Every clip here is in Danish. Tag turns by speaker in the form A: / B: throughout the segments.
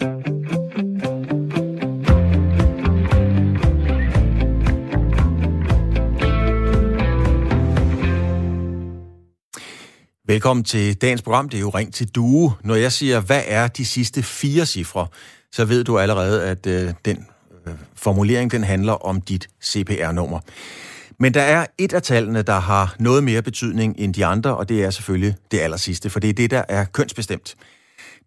A: Velkommen til dagens program. Det er jo Ring til Due. Når jeg siger, hvad er de sidste fire cifre, så ved du allerede, at øh, den øh, formulering den handler om dit CPR-nummer. Men der er et af tallene, der har noget mere betydning end de andre, og det er selvfølgelig det aller sidste, for det er det, der er kønsbestemt.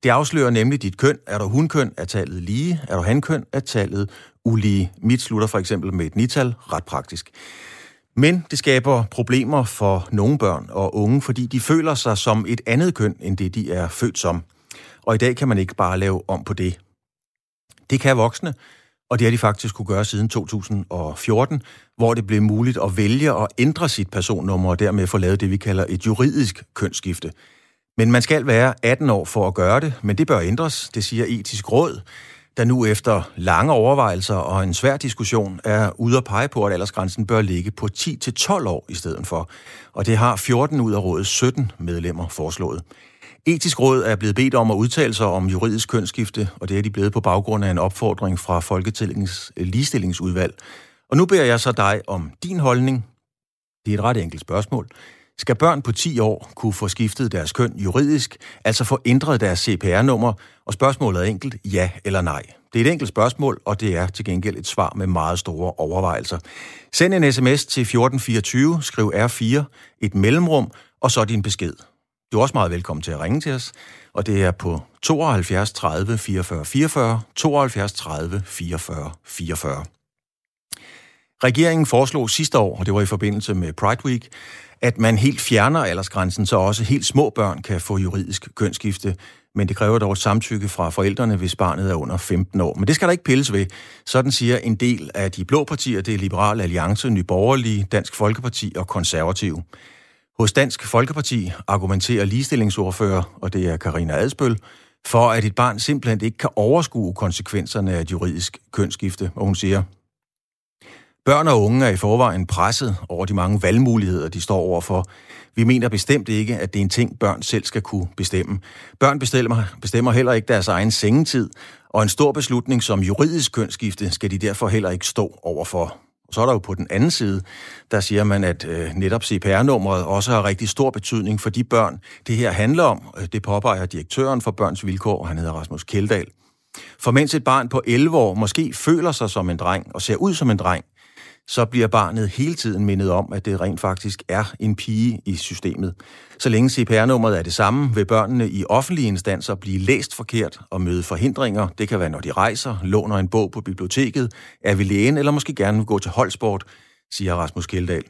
A: Det afslører nemlig dit køn. Er du hunkøn, er tallet lige. Er du hankøn, er tallet ulige. Mit slutter for eksempel med et nital, ret praktisk. Men det skaber problemer for nogle børn og unge, fordi de føler sig som et andet køn, end det de er født som. Og i dag kan man ikke bare lave om på det. Det kan voksne, og det har de faktisk kunne gøre siden 2014, hvor det blev muligt at vælge at ændre sit personnummer og dermed få lavet det, vi kalder et juridisk kønsskifte. Men man skal være 18 år for at gøre det, men det bør ændres, det siger etisk råd der nu efter lange overvejelser og en svær diskussion er ude at pege på, at aldersgrænsen bør ligge på 10-12 år i stedet for. Og det har 14 ud af rådets 17 medlemmer foreslået. Etisk råd er blevet bedt om at udtale sig om juridisk kønsskifte, og det er de blevet på baggrund af en opfordring fra Folketingets ligestillingsudvalg. Og nu beder jeg så dig om din holdning. Det er et ret enkelt spørgsmål. Skal børn på 10 år kunne få skiftet deres køn juridisk, altså få ændret deres CPR-nummer? Og spørgsmålet er enkelt, ja eller nej. Det er et enkelt spørgsmål, og det er til gengæld et svar med meget store overvejelser. Send en sms til 1424, skriv R4, et mellemrum, og så din besked. Du er også meget velkommen til at ringe til os, og det er på 72 30 44 44, 72 30 44 44. Regeringen foreslog sidste år, og det var i forbindelse med Pride Week, at man helt fjerner aldersgrænsen, så også helt små børn kan få juridisk kønsskifte. Men det kræver dog et samtykke fra forældrene, hvis barnet er under 15 år. Men det skal der ikke pilles ved. Sådan siger en del af de blå partier, det er Liberal Alliance, Nyborgerlige, Dansk Folkeparti og Konservative. Hos Dansk Folkeparti argumenterer ligestillingsordfører, og det er Karina Adspøl, for at et barn simpelthen ikke kan overskue konsekvenserne af et juridisk kønsskifte. Og hun siger, Børn og unge er i forvejen presset over de mange valgmuligheder, de står overfor. Vi mener bestemt ikke, at det er en ting, børn selv skal kunne bestemme. Børn bestemmer, bestemmer heller ikke deres egen sengetid, og en stor beslutning som juridisk kønsskifte skal de derfor heller ikke stå overfor. Så er der jo på den anden side, der siger man, at øh, netop CPR-nummeret også har rigtig stor betydning for de børn, det her handler om. Øh, det påpeger direktøren for Børns Vilkår, han hedder Rasmus Keldahl. For mens et barn på 11 år måske føler sig som en dreng og ser ud som en dreng, så bliver barnet hele tiden mindet om, at det rent faktisk er en pige i systemet. Så længe CPR-nummeret er det samme, vil børnene i offentlige instanser blive læst forkert og møde forhindringer. Det kan være, når de rejser, låner en bog på biblioteket, er ved lægen eller måske gerne vil gå til holdsport, siger Rasmus Kjeldahl.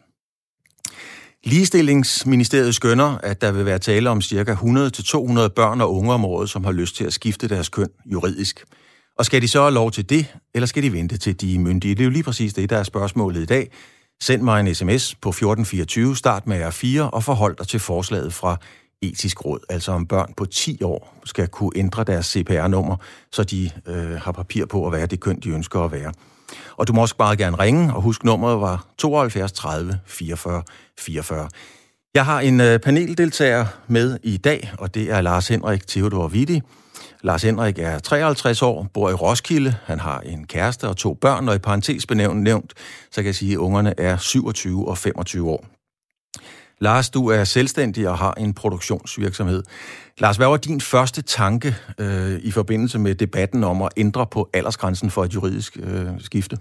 A: Ligestillingsministeriet skønner, at der vil være tale om ca. 100-200 børn og unge om året, som har lyst til at skifte deres køn juridisk. Og skal de så have lov til det, eller skal de vente til de er myndige? Det er jo lige præcis det, der er spørgsmålet i dag. Send mig en sms på 1424, start med R4 og forhold dig til forslaget fra etisk råd, altså om børn på 10 år skal kunne ændre deres CPR-nummer, så de øh, har papir på at være det køn, de ønsker at være. Og du må også bare gerne ringe, og husk nummeret var 72 30 44 44. Jeg har en øh, paneldeltager med i dag, og det er Lars Henrik Theodor Vitti. Lars Henrik er 53 år, bor i Roskilde. Han har en kæreste og to børn, og i parentes benævnt nævnt, så kan jeg sige, at ungerne er 27 og 25 år. Lars, du er selvstændig og har en produktionsvirksomhed. Lars, hvad var din første tanke øh, i forbindelse med debatten om at ændre på aldersgrænsen for et juridisk øh, skifte?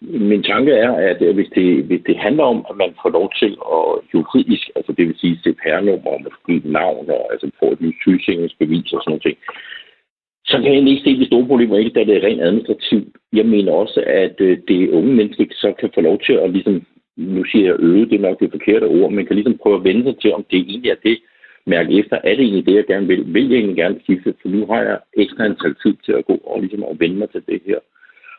B: Min tanke er, at øh, hvis det, hvis det handler om, at man får lov til at juridisk, altså det vil sige CPR-nummer og måske navn, og altså få et sygesikringsbevis og sådan noget ting, så kan jeg ikke se de store problemer, ikke da det er rent administrativt. Jeg mener også, at øh, det unge menneske så kan få lov til at ligesom, nu siger jeg øge, det er nok det forkerte ord, men kan ligesom prøve at vende sig til, om det egentlig er det, mærke efter, er det egentlig det, jeg gerne vil? Vil jeg egentlig gerne skifte? For nu har jeg ekstra en tid til at gå og ligesom at vende mig til det her.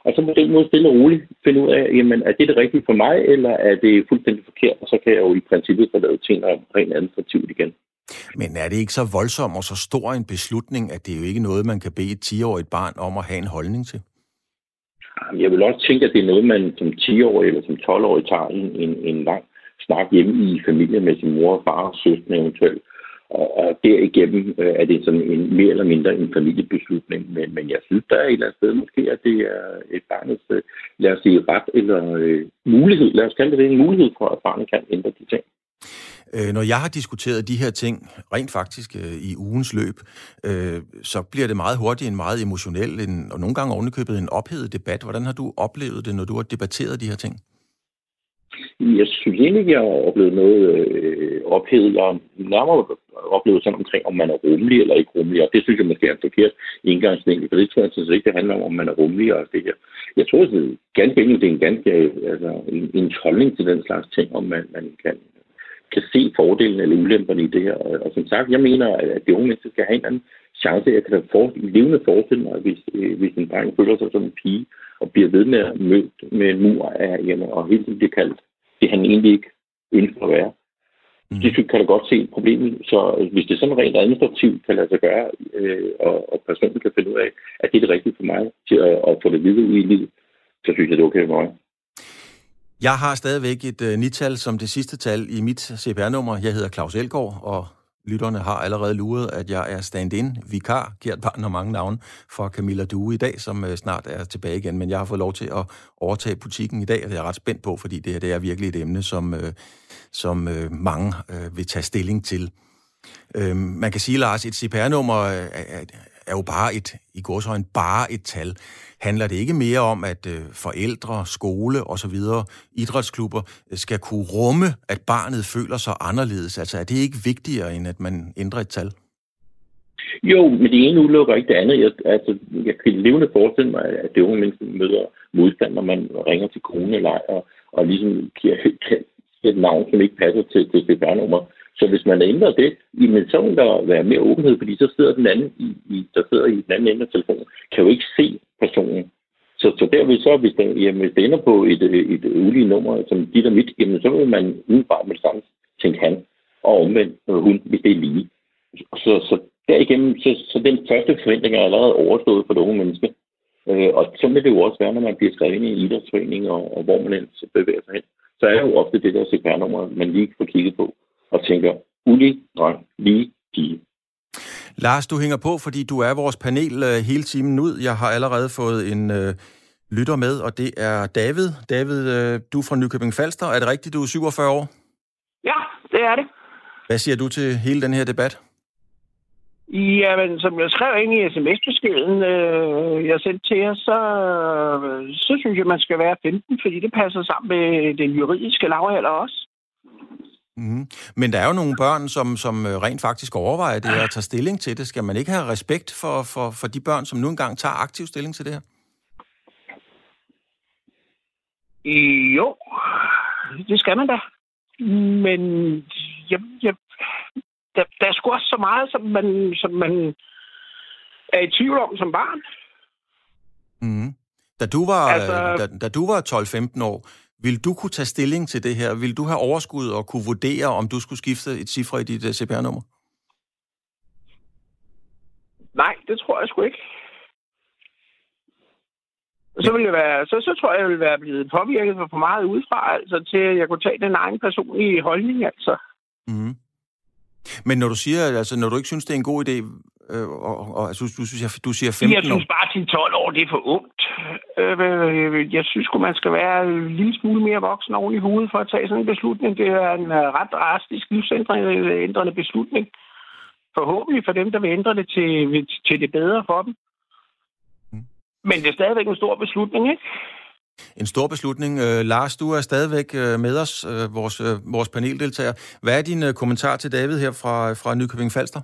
B: Og så på den måde stille og roligt finde ud af, jamen, er det det rigtige for mig, eller er det fuldstændig forkert? Og så kan jeg jo i princippet få lavet ting om rent administrativt igen.
A: Men er det ikke så voldsomt og så stor en beslutning, at det er jo ikke noget, man kan bede et 10-årigt barn om at have en holdning til?
B: Jeg vil også tænke, at det er noget, man som 10-årig eller som 12-årig tager en, en, en lang snak hjemme i familien med sin mor og far og søster eventuelt og, og derigennem øh, er det sådan en mere eller mindre en familiebeslutning. Men, men jeg synes, der er et eller andet sted måske, at det er et barnets, øh, lad os sige, ret eller øh, mulighed. Lad os kalde det en mulighed for, at barnet kan ændre de ting.
A: Øh, når jeg har diskuteret de her ting, rent faktisk øh, i ugens løb, øh, så bliver det meget hurtigt en meget emotionel, en, og nogle gange ovenikøbet en ophedet debat. Hvordan har du oplevet det, når du har debatteret de her ting?
B: Jeg synes egentlig, jeg har oplevet noget øh, ophedet. Jeg har nærmere oplevet sådan omkring, om man er rummelig eller ikke rummelig, og det synes jeg måske er en forkert indgangsvinkel, for det tror jeg synes ikke, det handler om, om man er rummelig og det her. Jeg tror, at det er ganske enkelt, det er en ganske altså, en, en holdning til den slags ting, om man, man kan kan se fordelen eller ulemperne i det her. Og som sagt, jeg mener, at de unge mennesker skal have en anden chance. Jeg kan da for, levende forestille mig, hvis, øh, hvis en dreng føler sig som en pige, og bliver ved med at møde med en mur af hjemme, og hele tiden bliver kaldt det, han egentlig ikke ønsker at være. Mm. Det kan da godt se problemet. Så hvis det sådan rent administrativt kan lade sig gøre, øh, og, og personen kan finde ud af, at det er det rigtige for mig til at, at få det videre ud i livet, så synes jeg, det er okay for mig.
A: Jeg har stadigvæk et uh, nital som det sidste tal i mit CPR-nummer. Jeg hedder Claus Elgaard, og lytterne har allerede luret, at jeg er stand-in, vikar, kært barn og mange navne, for Camilla Due i dag, som øh, snart er tilbage igen. Men jeg har fået lov til at overtage butikken i dag, og det er jeg ret spændt på, fordi det her det er virkelig et emne, som, øh, som øh, mange vil tage stilling til. Uh, man kan sige, Lars, et CPR-nummer er, er jo bare et, i gårsøjne, bare et tal handler det ikke mere om, at øh, forældre, skole osv., idrætsklubber øh, skal kunne rumme, at barnet føler sig anderledes? Altså er det ikke vigtigere, end at man ændrer et tal?
B: Jo, men det ene udelukker ikke det andet. Jeg, altså, jeg kan levende forestille mig, at det unge mennesker møder modstand, når man ringer til koneleg og, og ligesom giver et navn, som ikke passer til, til CPR-nummer. Så hvis man ændrer det, jamen, så vil der være mere åbenhed, fordi så sidder den anden, i, i, der sidder i den anden ende af telefonen, kan jo ikke se personen. Så, så derved så, hvis det, jamen, hvis det ender på et, et, ulige nummer, som dit og mit, jamen, så vil man udenbart med det samme tænke han, og omvendt hun, hvis det er lige. Så, så derigennem, så, så den første forventning er allerede overstået for det unge menneske. Øh, og så vil det jo også være, når man bliver skrevet ind i en idrætsforening, og, og hvor man ellers bevæger sig hen. Så er det jo ofte det der CPR-nummer, man lige får kigget på og tænker, ulig dreng, lige pige.
A: Lars, du hænger på, fordi du er vores panel øh, hele timen ud. Jeg har allerede fået en øh, lytter med, og det er David. David, øh, du er fra Nykøbing Falster. Er det rigtigt, du er 47 år?
C: Ja, det er det.
A: Hvad siger du til hele den her debat?
C: Jamen, som jeg skrev ind i sms-beskeden, øh, jeg sendte til jer, så, så synes jeg, man skal være 15, fordi det passer sammen med den juridiske lavalder også.
A: Mm. Men der er jo nogle børn, som, som øh, rent faktisk overvejer det og tager stilling til det. Skal man ikke have respekt for, for, for de børn, som nu engang tager aktiv stilling til det her?
C: Jo, det skal man da. Men jeg, jeg, der, der er sgu også så meget, som man, som man er i tvivl om som barn.
A: Mm. Da du var, altså, da, da du var 12-15 år, vil du kunne tage stilling til det her? Vil du have overskud og kunne vurdere, om du skulle skifte et cifre i dit uh, CPR-nummer?
C: Nej, det tror jeg sgu ikke. Så, vil det være, så, så tror jeg, jeg vil være blevet påvirket for meget udefra, altså til at jeg kunne tage den egen personlige holdning, altså.
A: Mm. Men når du siger, altså når du ikke synes, det er en god idé, øh, og, og altså, du, synes, du siger 15
C: år... Jeg synes bare, til 12 år, det er for ungt. Øh, jeg synes man skal være en lille smule mere voksen oven i hovedet for at tage sådan en beslutning. Det er en øh, ret drastisk livsændrende beslutning. Forhåbentlig for dem, der vil ændre det til, til det bedre for dem. Mm. Men det er stadigvæk en stor beslutning, ikke?
A: En stor beslutning. Uh, Lars, du er stadigvæk uh, med os, uh, vores, uh, vores paneldeltager. Hvad er din uh, kommentar til David her fra, fra Nykøbing Falster?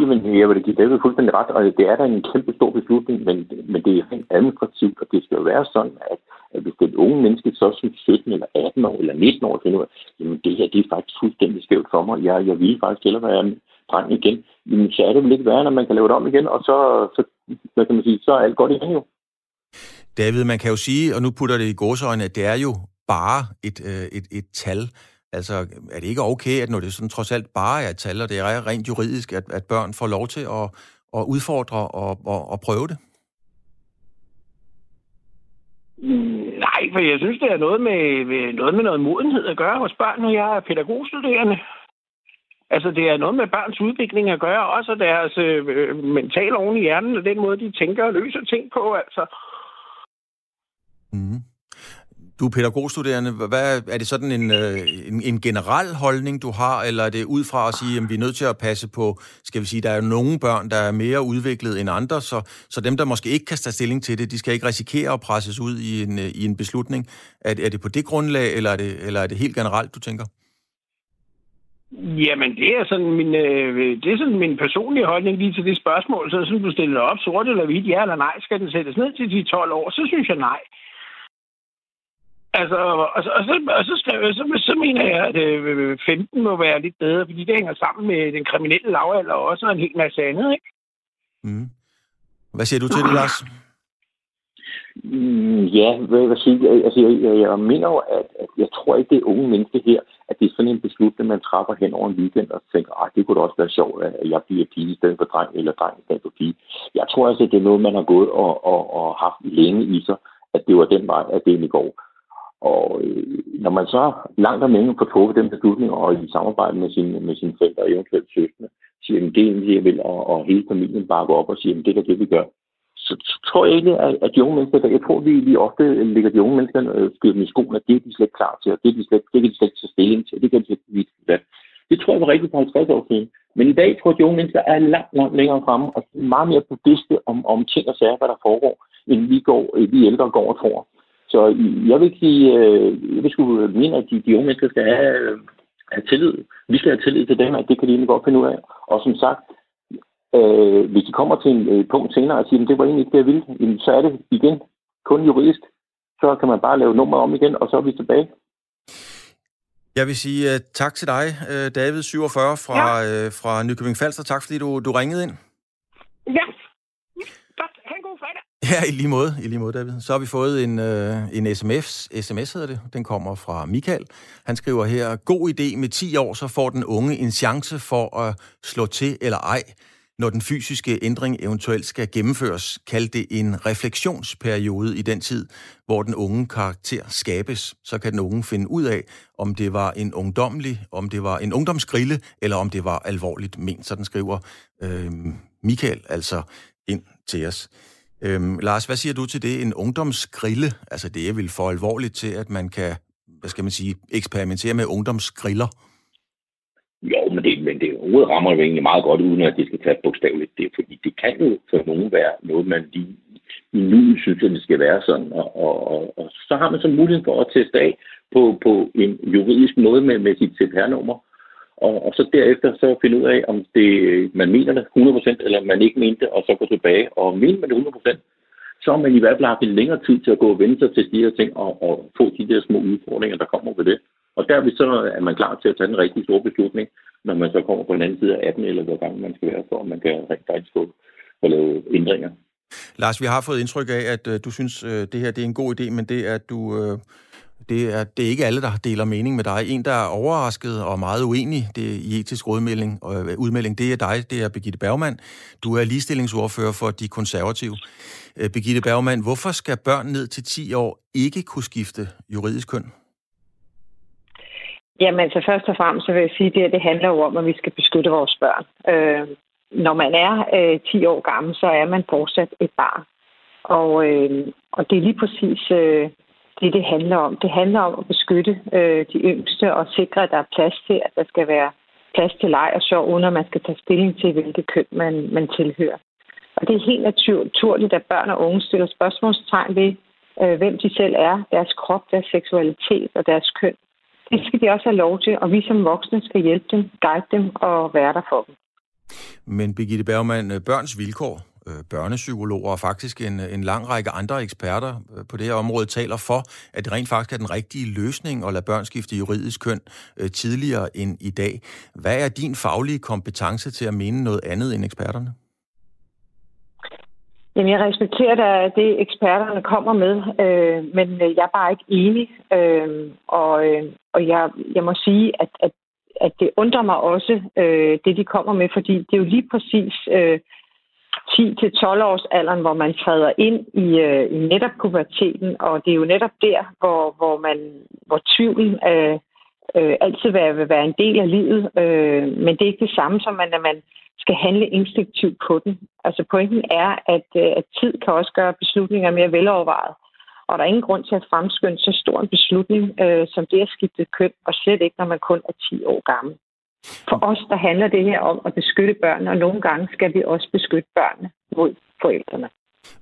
B: Jamen, jeg vil give David fuldstændig ret, og det er da en kæmpe stor beslutning, men, men det er rent administrativt, og det skal jo være sådan, at, at hvis det unge menneske, så som 17 eller 18 år eller 19 år, finder ud jamen det her, det er faktisk fuldstændig skævt for mig. Jeg, jeg vil faktisk hellere være en dreng igen. Jamen, så er det vel ikke værre, når man kan lave det om igen, og så, så hvad kan man sige, så er alt godt igen jo.
A: David, man kan jo sige, og nu putter det i godsøjne, at det er jo bare et, øh, et, et tal. Altså, er det ikke okay, at når det sådan trods alt bare er et tal, og det er rent juridisk, at, at børn får lov til at, at udfordre og, og, og prøve det?
C: Nej, for jeg synes, det er noget med, noget med noget modenhed at gøre hos børn, når jeg er pædagogstuderende. Altså, det er noget med børns udvikling at gøre, også deres øh, øh mentale oven i hjernen, og den måde, de tænker og løser ting på, altså.
A: Mm. Du er pædagogstuderende. Hvad, er det sådan en, øh, en, en generel holdning, du har, eller er det ud fra at sige, at vi er nødt til at passe på, skal vi sige, der er jo nogle børn, der er mere udviklet end andre, så, så dem, der måske ikke kan tage stilling til det, de skal ikke risikere at presses ud i en, øh, i en beslutning. Er, er det på det grundlag, eller er det, eller er det helt generelt, du tænker?
C: Jamen, det er sådan min, øh, det er sådan min personlige holdning lige til det spørgsmål. Så synes du stiller op sort eller hvidt, ja eller nej, skal den sættes ned til de 12 år, så synes jeg nej. Altså, og, og, og, så, og så, skrev, så, så mener jeg, at øh, 15 må være lidt bedre, fordi det hænger sammen med den kriminelle lavalder også, og en hel masse andet, ikke?
A: Mm. Hvad siger du til det, Lars?
B: Mm, ja, hvad jeg vil sige, altså, jeg, jeg, jeg mener jo, at, at jeg tror ikke, det er unge mennesker her, at det er sådan en beslutning, man træffer hen over en weekend og tænker, at ah, det kunne da også være sjovt, at jeg bliver pige i stedet for dreng, eller dreng i stedet for pige. Jeg tror altså, det er noget, man har gået og, og, og haft længe i sig, at det var den vej, at det egentlig går. Og øh, når man så langt om længe får truffet den beslutning, og i samarbejde med sine, med sine forældre og eventuelt søskende, siger, at det er det, jeg vil, og, og hele familien bakker op og siger, at det er det, vi gør. Så, så tror jeg ikke, at, at de unge mennesker, jeg tror, vi, vi ofte lægger de unge mennesker øh, skyder dem i skoene, at det er de slet ikke klar til, og det, er de slet, det kan de slet ikke tage stilling til, det kan de slet ikke vide. Det tror jeg var rigtigt for 50 år siden. Men i dag tror jeg, at de unge mennesker er langt, langt længere fremme, og er meget mere bevidste om, om ting og sager, hvad der foregår, end vi, går, øh, vi ældre går og tror. Så jeg vil sige, øh, jeg vil skulle mene, at de, de unge mennesker skal have, øh, have tillid. Vi skal have tillid til dem, at det kan de egentlig godt finde ud af. Og som sagt, øh, hvis de kommer til en øh, punkt senere og siger, at det var egentlig ikke det, jeg ville, så er det igen kun juridisk. Så kan man bare lave nummer om igen, og så er vi tilbage.
A: Jeg vil sige uh, tak til dig, uh, David, 47 fra, ja. uh, fra Nykøbing Falster. Tak fordi du, du ringede ind.
C: Ja, godt. Ha' en god fredag.
A: Ja, i lige måde, i lige måde, David. Så har vi fået en, øh, en sms, sms hedder det. Den kommer fra Michael. Han skriver her, god idé med 10 år, så får den unge en chance for at slå til eller ej. Når den fysiske ændring eventuelt skal gennemføres, kald det en refleksionsperiode i den tid, hvor den unge karakter skabes. Så kan den unge finde ud af, om det var en ungdomlig, om det var en ungdomsgrille, eller om det var alvorligt ment. Så den skriver øh, Michael altså ind til os. Øhm, Lars, hvad siger du til det? En ungdomsgrille, altså det er vel for alvorligt til, at man kan, hvad skal man sige, eksperimentere med ungdomsgriller?
B: Jo, men det, men det ordet rammer jo egentlig meget godt, uden at det skal tage bogstaveligt. Det, fordi det kan jo for nogen være noget, man lige i nu synes, at det skal være sådan. Og, og, og, og så har man så mulighed for at teste af på, på en juridisk måde med, med sit CPR-nummer og, og så derefter så finde ud af, om det, man mener det 100%, eller man ikke mente det, og så gå tilbage. Og mener man det 100%, så har man i hvert fald haft en længere tid til at gå og vende sig til de her ting, og, og få de der små udfordringer, der kommer ved det. Og derved så er man klar til at tage den rigtig store beslutning, når man så kommer på den anden side af 18, eller hvor gang man skal være, for at man kan rigtig faktisk få at lave ændringer.
A: Lars, vi har fået indtryk af, at øh, du synes, øh, det her det er en god idé, men det er, at du øh, det er, det er ikke alle, der deler mening med dig. En, der er overrasket og meget uenig det er i etisk udmelding, og øh, udmelding, det er dig, det er Birgitte Bergmann. Du er ligestillingsordfører for de konservative. Øh, Birgitte Bergmann, hvorfor skal børn ned til 10 år ikke kunne skifte juridisk køn?
D: Jamen, så først og fremmest så vil jeg sige, at det, det handler jo om, at vi skal beskytte vores børn. Øh, når man er øh, 10 år gammel, så er man fortsat et barn. Og, øh, og det er lige præcis øh, det, det handler om. Det handler om at beskytte øh, de yngste og sikre, at der er plads til, at der skal være plads til leg og sjov, uden at man skal tage stilling til, hvilket køn man, man tilhører. Og det er helt naturligt, at børn og unge stiller spørgsmålstegn ved, øh, hvem de selv er, deres krop, deres seksualitet og deres køn. Det skal de også have lov til, og vi som voksne skal hjælpe dem, guide dem og være der for dem.
A: Men Birgitte Bergman, øh, børns vilkår, øh, børnepsykologer og faktisk en, en lang række andre eksperter øh, på det her område taler for, at det rent faktisk er den rigtige løsning at lade børn skifte juridisk køn øh, tidligere end i dag. Hvad er din faglige kompetence til at mene noget andet end eksperterne?
D: Jamen, jeg respekterer da det, eksperterne kommer med, øh, men øh, jeg er bare ikke enig. Øh, og øh, og jeg, jeg må sige, at, at, at det undrer mig også, øh, det de kommer med, fordi det er jo lige præcis øh, 10-12 års alderen, hvor man træder ind i, øh, i netop puberteten, og det er jo netop der, hvor, hvor, man, hvor tvivlen øh, øh, altid vil, vil være en del af livet, øh, men det er ikke det samme som, at man skal handle instinktivt på den. Altså pointen er, at, øh, at tid kan også gøre beslutninger mere velovervejet. Og der er ingen grund til at fremskynde så stor en beslutning, øh, som det at skifte køn, og slet ikke, når man kun er 10 år gammel. For os, der handler det her om at beskytte børnene, og nogle gange skal vi også beskytte børnene mod forældrene.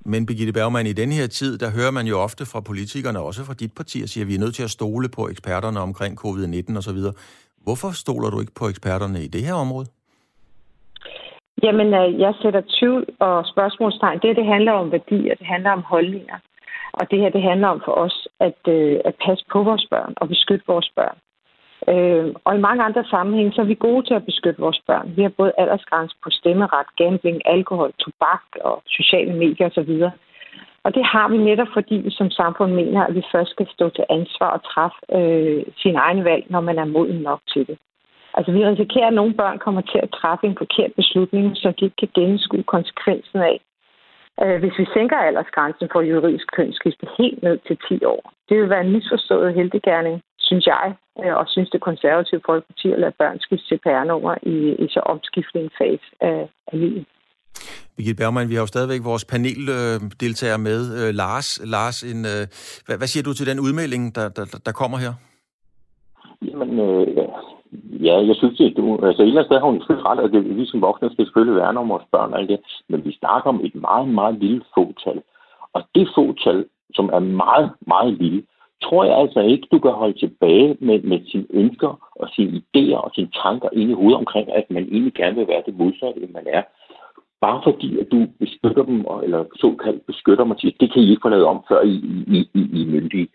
A: Men Birgitte Bergman, i den her tid, der hører man jo ofte fra politikerne, også fra dit parti, at siger, at vi er nødt til at stole på eksperterne omkring covid-19 osv. Hvorfor stoler du ikke på eksperterne i det her område?
D: Jamen, øh, jeg sætter tvivl og spørgsmålstegn. Det, det handler om værdier, det handler om holdninger. Og det her, det handler om for os at, øh, at passe på vores børn og beskytte vores børn. Øh, og i mange andre sammenhænge, så er vi gode til at beskytte vores børn. Vi har både aldersgrænse på stemmeret, gambling, alkohol, tobak og sociale medier osv. Og det har vi netop, fordi vi som samfund mener, at vi først skal stå til ansvar og træffe øh, sin egen valg, når man er moden nok til det. Altså, vi risikerer, at nogle børn kommer til at træffe en forkert beslutning, så de ikke kan gennemskue konsekvensen af. Øh, hvis vi sænker aldersgrænsen for juridisk kønsskifte helt ned til 10 år, det vil være en misforstået heldiggærning, synes jeg, øh, og synes det konservative folkeparti at lade børn skifte CPR-nummer i, i så omskiftende en fase af, af livet.
A: Birgitte Bergman, vi har jo stadigvæk vores paneldeltager med. Øh, Lars, Lars en, øh, hvad, hvad siger du til den udmelding, der, der, der kommer her?
B: Jamen, øh, ja, jeg synes, at du, altså et eller andet sted har hun selvfølgelig ret, at det, vi som voksne skal selvfølgelig værne om vores børn og det, men vi snakker om et meget, meget lille fåtal. Og det fåtal, som er meget, meget lille, tror jeg altså ikke, du kan holde tilbage med, med sine ønsker og sine idéer og sine tanker ind i hovedet omkring, at man egentlig gerne vil være det modsatte, end man er. Bare fordi, at du beskytter dem, eller såkaldt beskytter mig til, det kan I ikke få lavet om, før I, I, I, I myndige.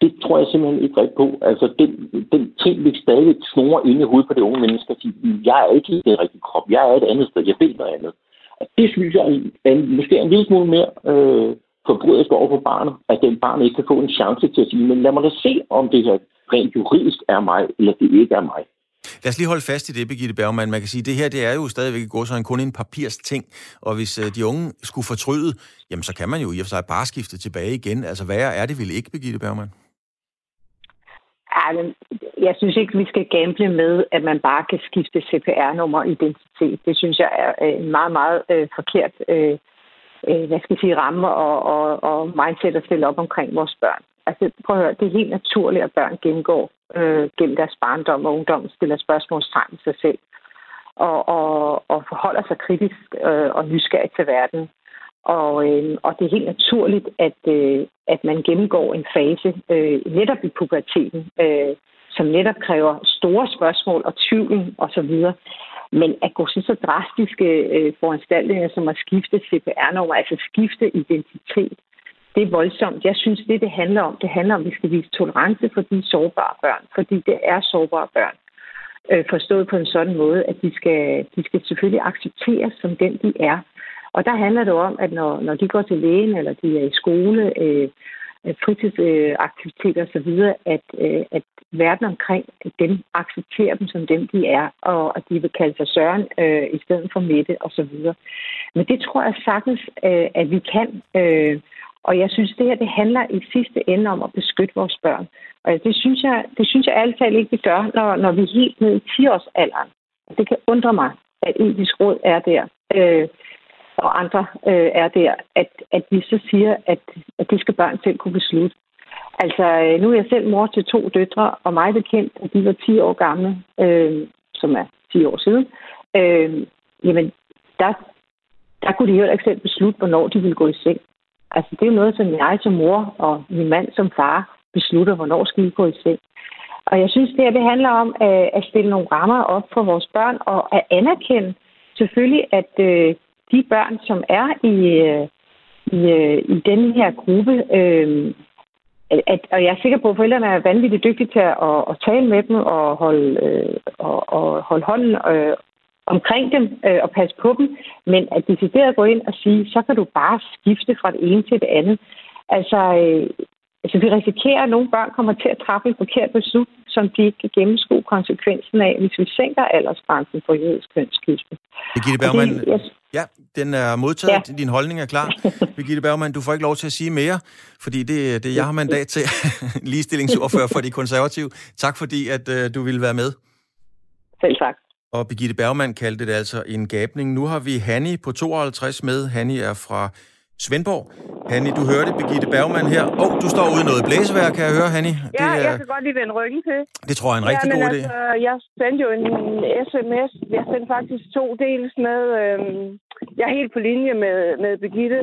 B: Det tror jeg simpelthen ikke rigtigt på. Altså, den, den ting vi stadig snore inde i hovedet på det unge menneske og sige, jeg er ikke i den rigtige krop, jeg er et andet sted, jeg ved noget andet. Og det synes jeg er måske en lille smule mere øh, forbryderisk over for barnet, at den barn ikke kan få en chance til at sige, men lad mig da se, om det her rent juridisk er mig, eller det ikke er mig.
A: Lad os lige holde fast i det, Birgitte Bergman. Man kan sige, at det her det er jo stadigvæk gå så en kun en papirs ting, og hvis øh, de unge skulle fortryde, jamen så kan man jo i og for sig bare skifte tilbage igen. Altså hvad er det vel ikke, Birgitte Bergman?
D: Jeg synes ikke, vi skal gamble med, at man bare kan skifte CPR-nummer og identitet. Det synes jeg er en meget, meget øh, forkert øh, øh, hvad skal jeg sige, ramme og, og, og mindset at stille op omkring vores børn. Altså, prøv at høre, det er helt naturligt, at børn gennemgår øh, gennem deres barndom og ungdom, stiller spørgsmålstegn til sig selv og, og, og forholder sig kritisk øh, og nysgerrig til verden. Og, øh, og det er helt naturligt, at, øh, at man gennemgår en fase øh, netop i puberteten, øh, som netop kræver store spørgsmål og tvivl osv. Men at gå så drastiske øh, foranstaltninger som at skifte CPR-nummer, altså skifte identitet, det er voldsomt. Jeg synes, det det handler om, det handler om, at vi skal vise tolerance for de sårbare børn, fordi det er sårbare børn. Øh, forstået på en sådan måde, at de skal, de skal selvfølgelig accepteres som den, de er. Og der handler det om, at når, når de går til lægen, eller de er i skole, øh, Øh, fritidsaktiviteter osv., at, øh, at verden omkring dem accepterer dem som dem, de er, og at de vil kalde sig Søren øh, i stedet for Mette osv. Men det tror jeg sagtens, øh, at vi kan. Øh, og jeg synes, det her det handler i sidste ende om at beskytte vores børn. Og det synes jeg, det synes jeg altid ikke, vi gør, når, når vi er helt ned i 10-årsalderen. Det kan undre mig, at etisk råd er der. Øh, og andre øh, er der, at, at vi så siger, at, at det skal børn selv kunne beslutte. Altså, øh, nu er jeg selv mor til to døtre, og mig bekendt, at de var 10 år gamle, øh, som er 10 år siden. Øh, jamen, der, der kunne de heller ikke selv beslutte, hvornår de ville gå i seng. Altså, det er jo noget, som jeg som mor og min mand som far beslutter, hvornår skal vi gå i seng. Og jeg synes, det her det handler om at, at stille nogle rammer op for vores børn, og at anerkende selvfølgelig, at øh, de børn, som er i, øh, i, øh, i denne her gruppe, øh, at, og jeg er sikker på, at forældrene er vanvittigt dygtige til at, at, at tale med dem og holde, øh, og, og holde hånden øh, omkring dem øh, og passe på dem, men at decideret gå ind og sige, så kan du bare skifte fra det ene til det andet. Altså, øh, Altså, vi risikerer, at nogle børn kommer til at træffe en forkert beslutning, som de ikke kan gennemskue konsekvensen af, hvis vi sænker aldersgrænsen for juridisk kønsskifte.
A: Birgitte Bergman, ja, den er modtaget. Ja. Din holdning er klar. Birgitte Bergman, du får ikke lov til at sige mere, fordi det, det jeg har mandat til ligestillingsordfører for de konservative. Tak fordi, at uh, du ville være med.
D: Selv tak.
A: Og Birgitte Bergman kaldte det altså en gabning. Nu har vi Hanni på 52 med. Hanni er fra Svendborg. Hanni, du hørte Birgitte Bergman her. Åh, oh, du står ude i noget blæsevær, kan jeg høre, Hanni.
E: Ja, det, jeg kan godt lige vende ryggen til.
A: Det tror jeg er en rigtig ja, god
E: altså, idé. Jeg sendte jo en sms. Jeg sendte faktisk to dels med... Øhm, jeg er helt på linje med, med Birgitte.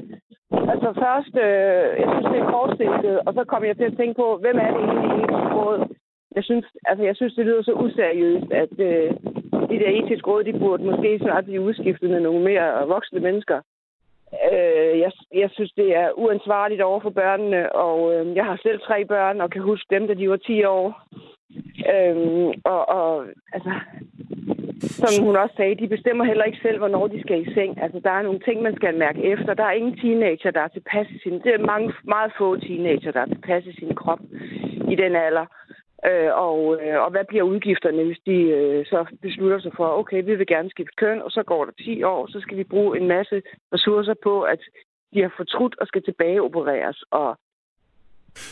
E: Altså først, øh, jeg synes, det er kortstillet, og så kom jeg til at tænke på, hvem er det egentlig i etisk råd? Jeg synes, altså, jeg synes, det lyder så useriøst, at øh, de der etiske råd, de burde måske snart blive udskiftet med nogle mere voksne mennesker. Øh, jeg, jeg synes, det er uansvarligt over for børnene, og øh, jeg har selv tre børn, og kan huske dem, da de var 10 år. Øh, og, og altså, som hun også sagde, de bestemmer heller ikke selv, hvornår de skal i seng. Altså, der er nogle ting, man skal mærke efter. Der er ingen teenager, der er tilpas i sin... Det er mange, meget få teenager, der er tilpas i sin krop i den alder. Øh, og, øh, og hvad bliver udgifterne, hvis de øh, så beslutter sig for, okay, vi vil gerne skifte køn, og så går der 10 år, så skal vi bruge en masse ressourcer på, at de har fortrudt og skal tilbageopereres. Og,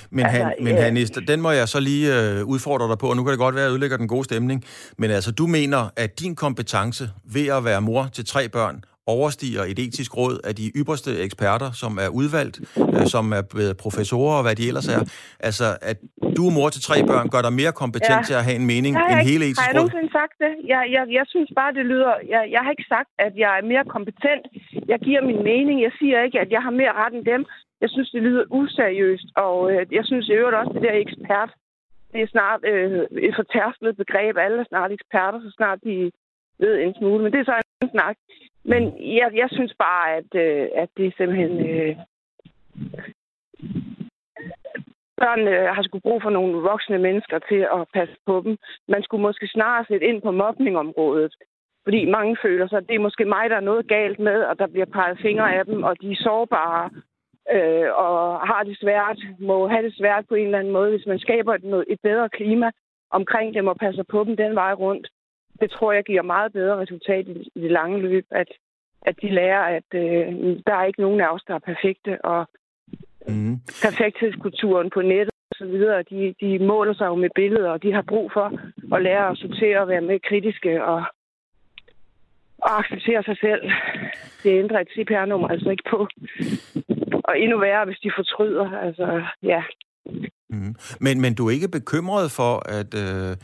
A: men, altså, han, men Hannis, den må jeg så lige øh, udfordre dig på, og nu kan det godt være, at jeg ødelægger den gode stemning. Men altså, du mener, at din kompetence ved at være mor til tre børn overstiger et etisk råd af de ypperste eksperter, som er udvalgt, øh, som er professorer og hvad de ellers er. Altså, at du er mor til tre børn, gør dig mere kompetent ja. til at have en mening
E: ja,
A: end hele etisk råd?
E: Har jeg nogensinde sagt det? Jeg, jeg, jeg synes bare, det lyder... Jeg, jeg har ikke sagt, at jeg er mere kompetent. Jeg giver min mening. Jeg siger ikke, at jeg har mere ret end dem. Jeg synes, det lyder useriøst, og øh, jeg synes i øvrigt også, det der ekspert, det er snart øh, et fortærslet begreb. Alle er snart eksperter, så snart de ved en smule. Men det er så en snak. Men jeg, jeg synes bare, at, øh, at det er simpelthen... Øh, børnene øh, har sgu brug for nogle voksne mennesker til at passe på dem. Man skulle måske snarere sætte ind på mobningområdet. Fordi mange føler sig, at det er måske mig, der er noget galt med, og der bliver peget fingre af dem, og de er sårbare øh, og har det svært, må have det svært på en eller anden måde. Hvis man skaber et, et bedre klima omkring dem og passer på dem den vej rundt, det tror jeg giver meget bedre resultat i, i det lange løb, at, at de lærer, at øh, der er ikke nogen af os, der er perfekte, og mm. perfekthedskulturen på nettet og så videre, de, de måler sig jo med billeder, og de har brug for at lære at sortere og være mere kritiske og, og acceptere sig selv. Det ændrer et CPR-nummer altså ikke på. Og endnu værre, hvis de fortryder. Altså, ja,
A: Mm. Men, men du er ikke bekymret for, at, øh,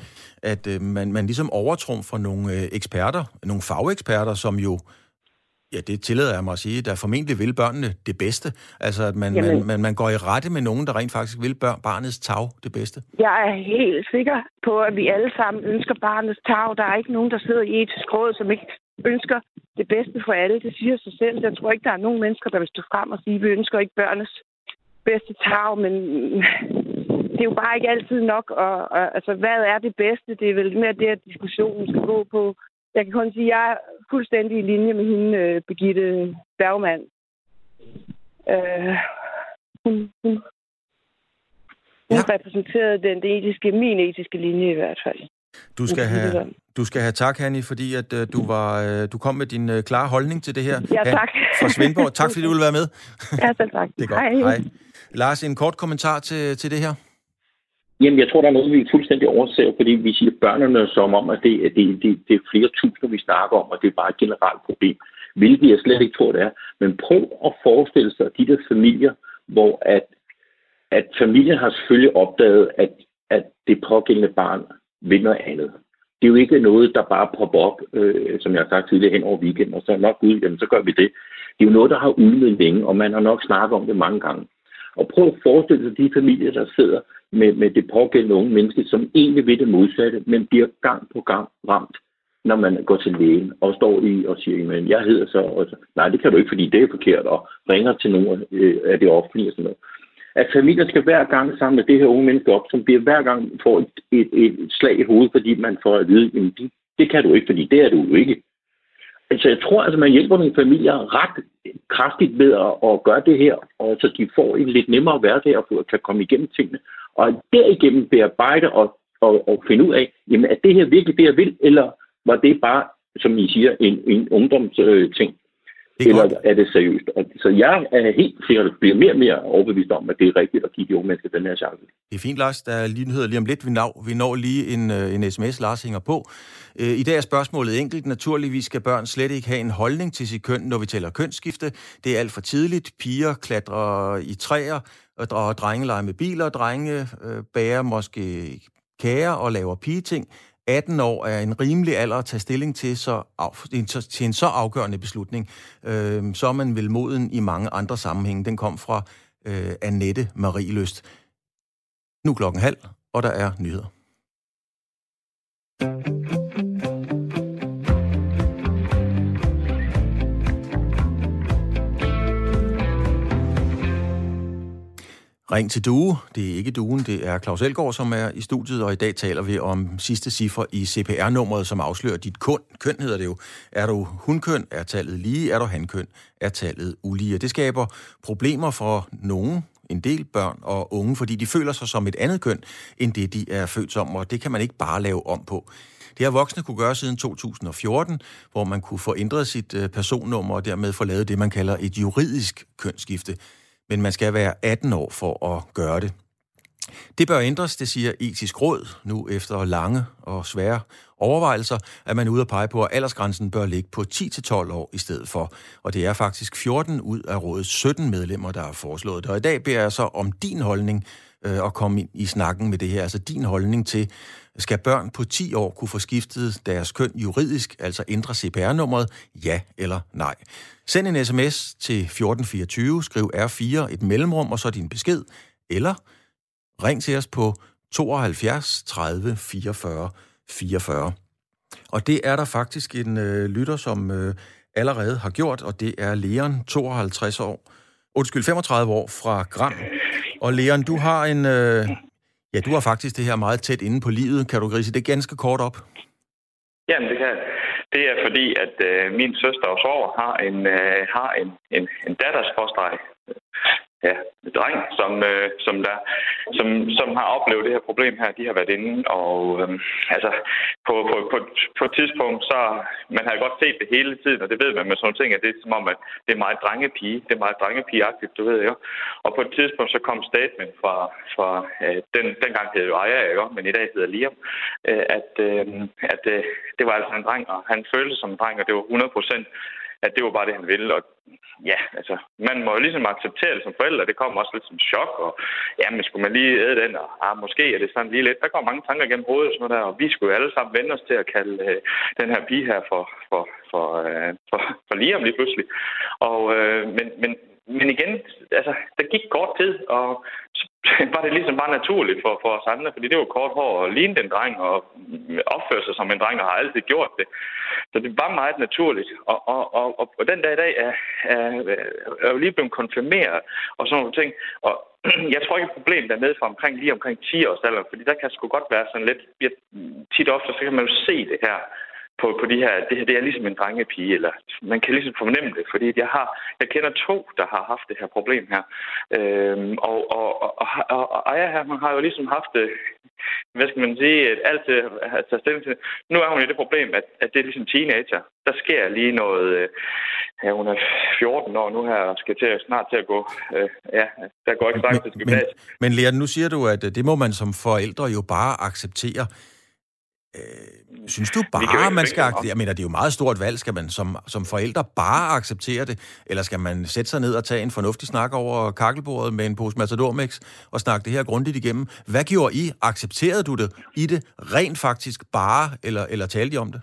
A: at øh, man, man ligesom overtrumfer nogle øh, eksperter, nogle fageksperter, som jo, ja, det tillader jeg mig at sige, der formentlig vil børnene det bedste. Altså, at man, man, man, man går i rette med nogen, der rent faktisk vil bør, barnets tag det bedste.
E: Jeg er helt sikker på, at vi alle sammen ønsker barnets tag. Der er ikke nogen, der sidder i etisk råd, som ikke ønsker det bedste for alle. Det siger sig selv. Jeg tror ikke, der er nogen mennesker, der vil stå frem og sige, at vi ønsker ikke børnenes bedste tag, men det er jo bare ikke altid nok. Og, og, altså, hvad er det bedste? Det er vel mere det, at diskussionen skal gå på. Jeg kan kun sige, at jeg er fuldstændig i linje med hende, uh, Birgitte Bergmann. Uh, hun, hun, hun ja. repræsenterede den etiske, min etiske linje i hvert fald.
A: Du skal have, du skal have tak, Hanni, fordi at, uh, du, var, uh, du kom med din uh, klare holdning til det her.
E: Ja, tak.
A: Fra Svendborg. Tak, fordi du ville være med.
E: ja, selv tak.
A: det er godt. Hej. Hej. Lars, en kort kommentar til, til det her?
B: Jamen, jeg tror, der er noget, vi fuldstændig overser, fordi vi siger børnene som om, at det, det, det, det er flere tusinder, vi snakker om, og det er bare et generelt problem. Hvilket jeg slet ikke tror, det er. Men prøv at forestille sig de der familier, hvor at, at familien har selvfølgelig opdaget, at, at det pågældende barn vil noget andet. Det er jo ikke noget, der bare popper op, øh, som jeg har sagt tidligere, hen over weekenden, og så nok ud, jamen så gør vi det. Det er jo noget, der har udmet længe, og man har nok snakket om det mange gange. Og prøv at forestille dig de familier, der sidder med, med det pågældende unge menneske, som egentlig ved det modsatte, men bliver gang på gang ramt, når man går til lægen og står i og siger, men jeg hedder så, og så, nej, det kan du ikke, fordi det er forkert, og ringer til nogen øh, af det offentlige og sådan noget. At familier skal hver gang sammen med det her unge menneske op, som bliver hver gang får et, et, et slag i hovedet, fordi man får at vide, at det, det kan du ikke, fordi det er du jo ikke. Altså, jeg tror, at altså, man hjælper nogle familier ret kraftigt ved at, at gøre det her, og så de får en lidt nemmere hverdag og kan komme igennem tingene, og derigennem bearbejde og, og, og finde ud af, jamen er det her virkelig det, jeg vil, eller var det bare, som I siger, en, en ungdomsting? Øh, det er eller godt. er det seriøst? Så jeg er helt sikkert bliver mere og mere overbevist om, at det er rigtigt at give de unge mennesker den her chance.
A: Det er fint, Lars. Der er lige nyheder lige om lidt. Vi når, vi når lige en, øh, en sms, Lars hænger på. Øh, I dag er spørgsmålet enkelt. Naturligvis skal børn slet ikke have en holdning til sit køn, når vi tæller kønsskifte. Det er alt for tidligt. Piger klatrer i træer, og drenge leger med biler. Drenge øh, bærer måske kager og laver pigeting. 18 år er en rimelig alder at tage stilling til, så, til en så afgørende beslutning. Øh, så er man vel moden i mange andre sammenhænge. Den kom fra øh, Annette Marie Løst. Nu klokken halv, og der er nyheder. Ring til Due. Det er ikke Duen, det er Claus Elgaard, som er i studiet, og i dag taler vi om sidste cifre i CPR-nummeret, som afslører dit køn. Køn hedder det jo. Er du hunkøn, er tallet lige. Er du hankøn, er tallet ulige. Det skaber problemer for nogen, en del børn og unge, fordi de føler sig som et andet køn, end det de er født som, og det kan man ikke bare lave om på. Det har voksne kunne gøre siden 2014, hvor man kunne få ændret sit øh, personnummer og dermed få lavet det, man kalder et juridisk kønsskifte men man skal være 18 år for at gøre det. Det bør ændres, det siger etisk råd, nu efter lange og svære overvejelser, at man er ude at pege på, at aldersgrænsen bør ligge på 10-12 år i stedet for. Og det er faktisk 14 ud af rådets 17 medlemmer, der har foreslået det. Og i dag beder jeg så om din holdning øh, at komme ind i snakken med det her. Altså din holdning til, skal børn på 10 år kunne få skiftet deres køn juridisk, altså ændre CPR-nummeret, ja eller nej? Send en sms til 1424, skriv R4, et mellemrum og så din besked, eller ring til os på 72 30 44 44. Og det er der faktisk en øh, lytter, som øh, allerede har gjort, og det er Leon, 52 år, undskyld, 35 år fra Gram. Og Leon, du har en, øh, ja, du har faktisk det her meget tæt inde på livet. Kan du grise det ganske kort op?
F: Jamen, det kan Det er fordi, at øh, min søster og sover har en, øh, har en, en, en datters ja, dreng, som, øh, som, der, som, som har oplevet det her problem her. De har været inde, og øh, altså, på, på, på, på et tidspunkt, så man har godt set det hele tiden, og det ved man med sådan ting, at det er som om, at det er meget drengepige. Det er meget drengepigeagtigt, du ved jo. Og på et tidspunkt, så kom statement fra, fra øh, den, dengang hed jo Aya, ikke? men i dag hedder Liam, øh, at, øh, at øh, det var altså en dreng, og han følte sig som en dreng, og det var 100 procent at det var bare det, han ville. Og ja, altså, man må jo ligesom acceptere det som forældre. Det kommer også lidt som chok, og ja, men skulle man lige æde den, og ah, måske er det sådan lige lidt. Der går mange tanker gennem hovedet og sådan noget der, og vi skulle jo alle sammen vende os til at kalde øh, den her pige her for, for, for, øh, for, for Liam lige pludselig. Og, øh, men, men, men igen, altså, der gik kort tid, og så var det ligesom bare naturligt for, for os andre, fordi det var kort hår og ligne den dreng og opføre sig som en dreng og har altid gjort det. Så det var meget naturligt. Og, og, og, og, og den dag i dag er, er, er jo lige blevet konfirmeret og sådan nogle ting. Og jeg tror ikke, at problemet er nede fra omkring, lige omkring 10 års alder, fordi der kan sgu godt være sådan lidt, tit ofte, så kan man jo se det her på, på de her, det her, det er ligesom en drengepige, eller man kan ligesom fornemme det, fordi jeg har, jeg kender to, der har haft det her problem her. Øhm, og, og, og, og, og Aya her, hun har jo ligesom haft det, hvad skal man sige, at altid at tage stilling til. Nu er hun i det problem, at, at det er ligesom teenager. Der sker lige noget, øh, ja, hun er 14 år nu her, og skal til, snart til at gå, øh, ja, der går ikke straks til gymnasiet.
A: Men, men Lea, nu siger du, at det må man som forældre jo bare acceptere. Øh, synes du bare, man skal... Jeg mener, det er jo meget stort valg. Skal man som, som forældre bare acceptere det? Eller skal man sætte sig ned og tage en fornuftig snak over kakkelbordet med en pose Matador-mix og snakke det her grundigt igennem? Hvad gjorde I? Accepterede du det i det rent faktisk bare, eller, eller talte I om det?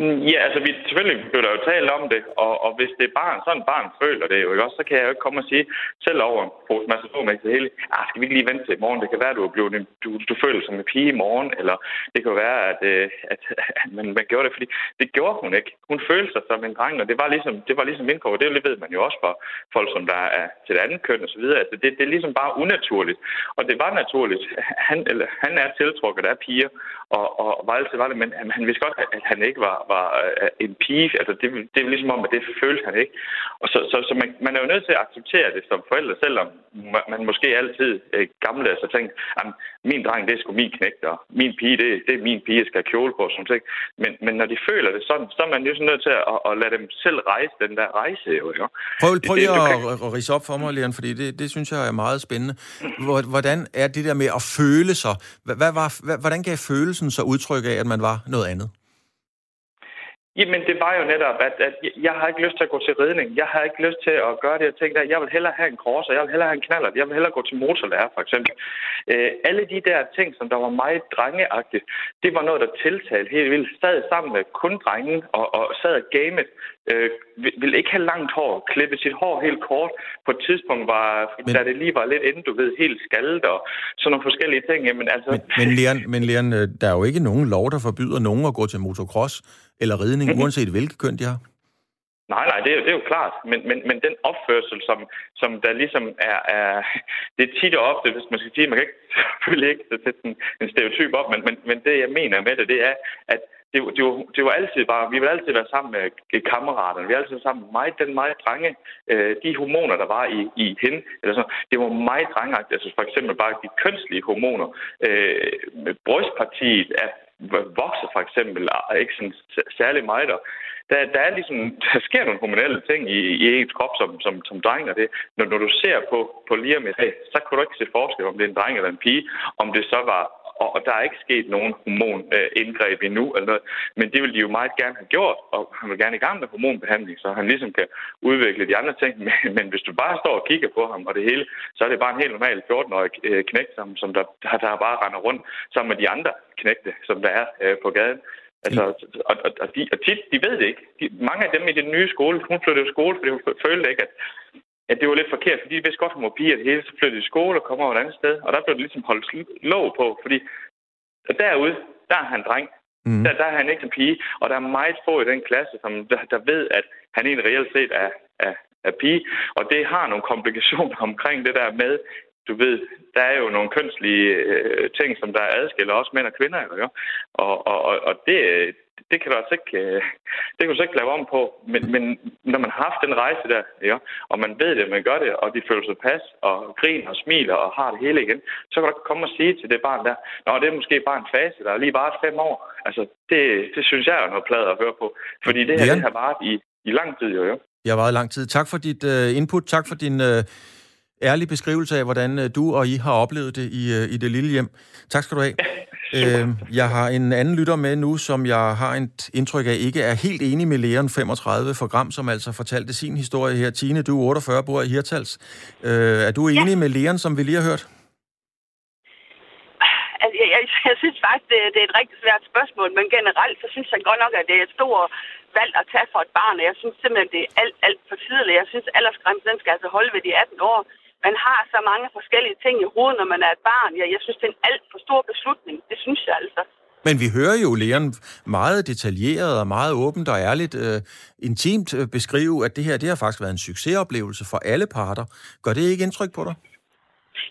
F: Mm, ja, altså vi, selvfølgelig blev der jo talt om det, og, og hvis det er barn, sådan barn føler det jo ikke også, så kan jeg jo ikke komme og sige, selv over en pose massatomex det hele, ah, skal vi ikke lige vente til i morgen? Det kan være, at du, er blevet, du, du føler som en pige i morgen, eller det kan være, at, øh, at, at man, man gjorde det, fordi det gjorde hun ikke. Hun følte sig som en dreng, og det var ligesom, det var ligesom vilkår, det ved man jo også for folk, som der er til det andet køn og så videre. Altså, det, det er ligesom bare unaturligt, og det var naturligt. Han, eller, han er tiltrukket af piger, og, og var altid var det, men han vidste godt, at han ikke var, var øh, en pige. Altså, det, det er ligesom om, at det følte han ikke. Og så, så, så man, man er jo nødt til at acceptere det som forældre, selvom man måske altid øh, gamle så tænker, at min dreng, det er sgu min knægt, og min pige, det, det er min pige, jeg skal have kjole på. Sådan ting. Men, men når de føler det sådan, så er man jo sådan nødt til at, at, at lade dem selv rejse den der rejse. Jo, jo.
A: Prøv, prøv lige det, at, kan... at rise op for mig, Leon, fordi det, det synes jeg er meget spændende. Hvordan er det der med at føle sig? Hvad var, hvordan gav følelsen så udtryk af, at man var noget andet?
F: Jamen, det var jo netop, at, at jeg har ikke lyst til at gå til ridning. Jeg har ikke lyst til at gøre det. Jeg tænkte, at jeg vil hellere have en krosser, jeg vil hellere have en knaller, jeg vil hellere gå til motorlærer, for eksempel. Øh, alle de der ting, som der var meget drengeagtigt, det var noget, der tiltalte helt vildt. Sad sammen med kun drengen og, og sad og gamet. Øh, ville ikke have langt hår, klippe sit hår helt kort. På et tidspunkt var, men, da det lige var lidt inden, du ved, helt skaldet og sådan nogle forskellige ting. Jamen, altså...
A: Men, men, Leon, men Leon, øh, der er jo ikke nogen lov, der forbyder nogen at gå til motocross eller ridning, uanset hvilket køn de har?
F: Nej, nej, det er, det er jo klart. Men, men, men den opførsel, som, som der ligesom er, er... Det er tit og ofte, hvis man skal sige, man kan ikke, selvfølgelig ikke sætte en, en stereotyp op, men, men, men det, jeg mener med det, det er, at det, det, var, det var altid bare, vi ville altid være sammen med kammeraterne. Vi er altid sammen med mig, den meget drenge. Øh, de hormoner, der var i, i hende, eller sådan, det var meget drengagtigt, Altså for eksempel bare de kønslige hormoner. Øh, med brystpartiet er vokser for eksempel, og ikke sådan særlig meget. Og der, der, er ligesom, der sker nogle hormonelle ting i, i ens krop som, som, som dreng, og det, når, når du ser på, på lige om et så kan du ikke se forskel, om det er en dreng eller en pige, om det så var og, og der er ikke sket nogen hormonindgreb endnu, eller noget. men det vil de jo meget gerne have gjort, og han vil gerne i gang med hormonbehandling, så han ligesom kan udvikle de andre ting. Men, men hvis du bare står og kigger på ham og det hele, så er det bare en helt normal 14-årig øh, knægt, som, som der, der bare render rundt sammen med de andre knægte, som der er øh, på gaden. Altså, og, og, og, de, og tit, de ved det ikke. De, mange af dem i den nye skole, hun flyttede skole, fordi hun følte ikke, at, at det var lidt forkert, fordi de vidste godt, hun var pige, at det hele, så flyttede i skole og kom over et andet sted. Og der blev det ligesom holdt låg på, fordi derude, der er han dreng. Mm. Der, der er han ikke en pige, og der er meget få i den klasse, som der, der ved, at han egentlig reelt set er, er, er pige. Og det har nogle komplikationer omkring det der med, du ved, der er jo nogle kønslige øh, ting, som der adskiller også mænd og kvinder, eller Og, og, og det, det kan du altså ikke, øh, det kan du så ikke lave om på. Men, men når man har haft den rejse der, ja, og man ved det, man gør det, og de føler sig pas, og griner og smiler og har det hele igen, så kan du komme og sige til det barn der, Nå, det er måske bare en fase, der er lige bare fem år. Altså, det, det synes jeg er noget plader at høre på. Fordi det her, det har varet i, i lang tid, jo. jo.
A: Jeg har været lang tid. Tak for dit uh, input. Tak for din uh, ærlige beskrivelse af, hvordan du og I har oplevet det i, i det lille hjem. Tak skal du have. Ja. Øh, jeg har en anden lytter med nu, som jeg har et indtryk af ikke er helt enig med Leon 35 for Gram, som altså fortalte sin historie her. Tine, du er 48, bor i Hirtals. Øh, er du enig ja. med Leon, som vi lige har hørt?
G: Altså, jeg, jeg, jeg synes faktisk, det, det er et rigtig svært spørgsmål, men generelt så synes jeg godt nok, at det er et stort valg at tage for et barn, jeg synes simpelthen, det er alt, alt for tidligt. Jeg synes, aldersgrænsen den skal altså holde ved de 18 år man har så mange forskellige ting i hovedet, når man er et barn. Ja, jeg synes, det er en alt for stor beslutning. Det synes jeg altså.
A: Men vi hører jo Leon meget detaljeret og meget åbent og ærligt øh, intimt øh, beskrive, at det her det har faktisk været en succesoplevelse for alle parter. Gør det ikke indtryk på dig?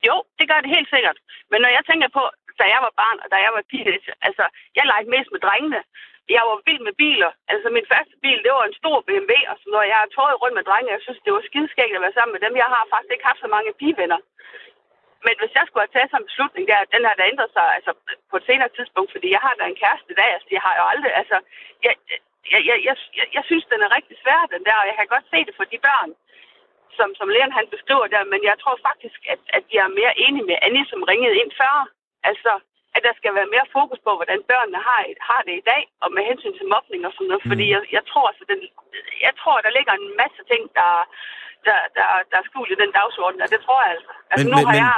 G: Jo, det gør det helt sikkert. Men når jeg tænker på, da jeg var barn og da jeg var teenager, altså, jeg legede mest med drengene jeg var vild med biler. Altså, min første bil, det var en stor BMW, og så når jeg har tøjet rundt med drenge, jeg synes, det var skideskægt at være sammen med dem. Jeg har faktisk ikke haft så mange pigevenner. Men hvis jeg skulle have taget sådan en beslutning der, den har da ændret sig altså, på et senere tidspunkt, fordi jeg har da en kæreste i dag, altså, jeg har jo aldrig, altså, jeg, jeg, jeg, jeg, jeg, synes, den er rigtig svær, den der, og jeg kan godt se det for de børn, som, som Leon han beskriver der, men jeg tror faktisk, at, at jeg er mere enig med Annie, som ringede ind før. Altså, at der skal være mere fokus på, hvordan børnene har, har det i dag, og med hensyn til mobning og sådan noget. Mm. Fordi jeg, jeg, tror, altså, den, jeg tror, der ligger en masse ting, der, der, der, der er skjult i den dagsorden, og det tror jeg altså. altså
A: men, nu men, har jeg...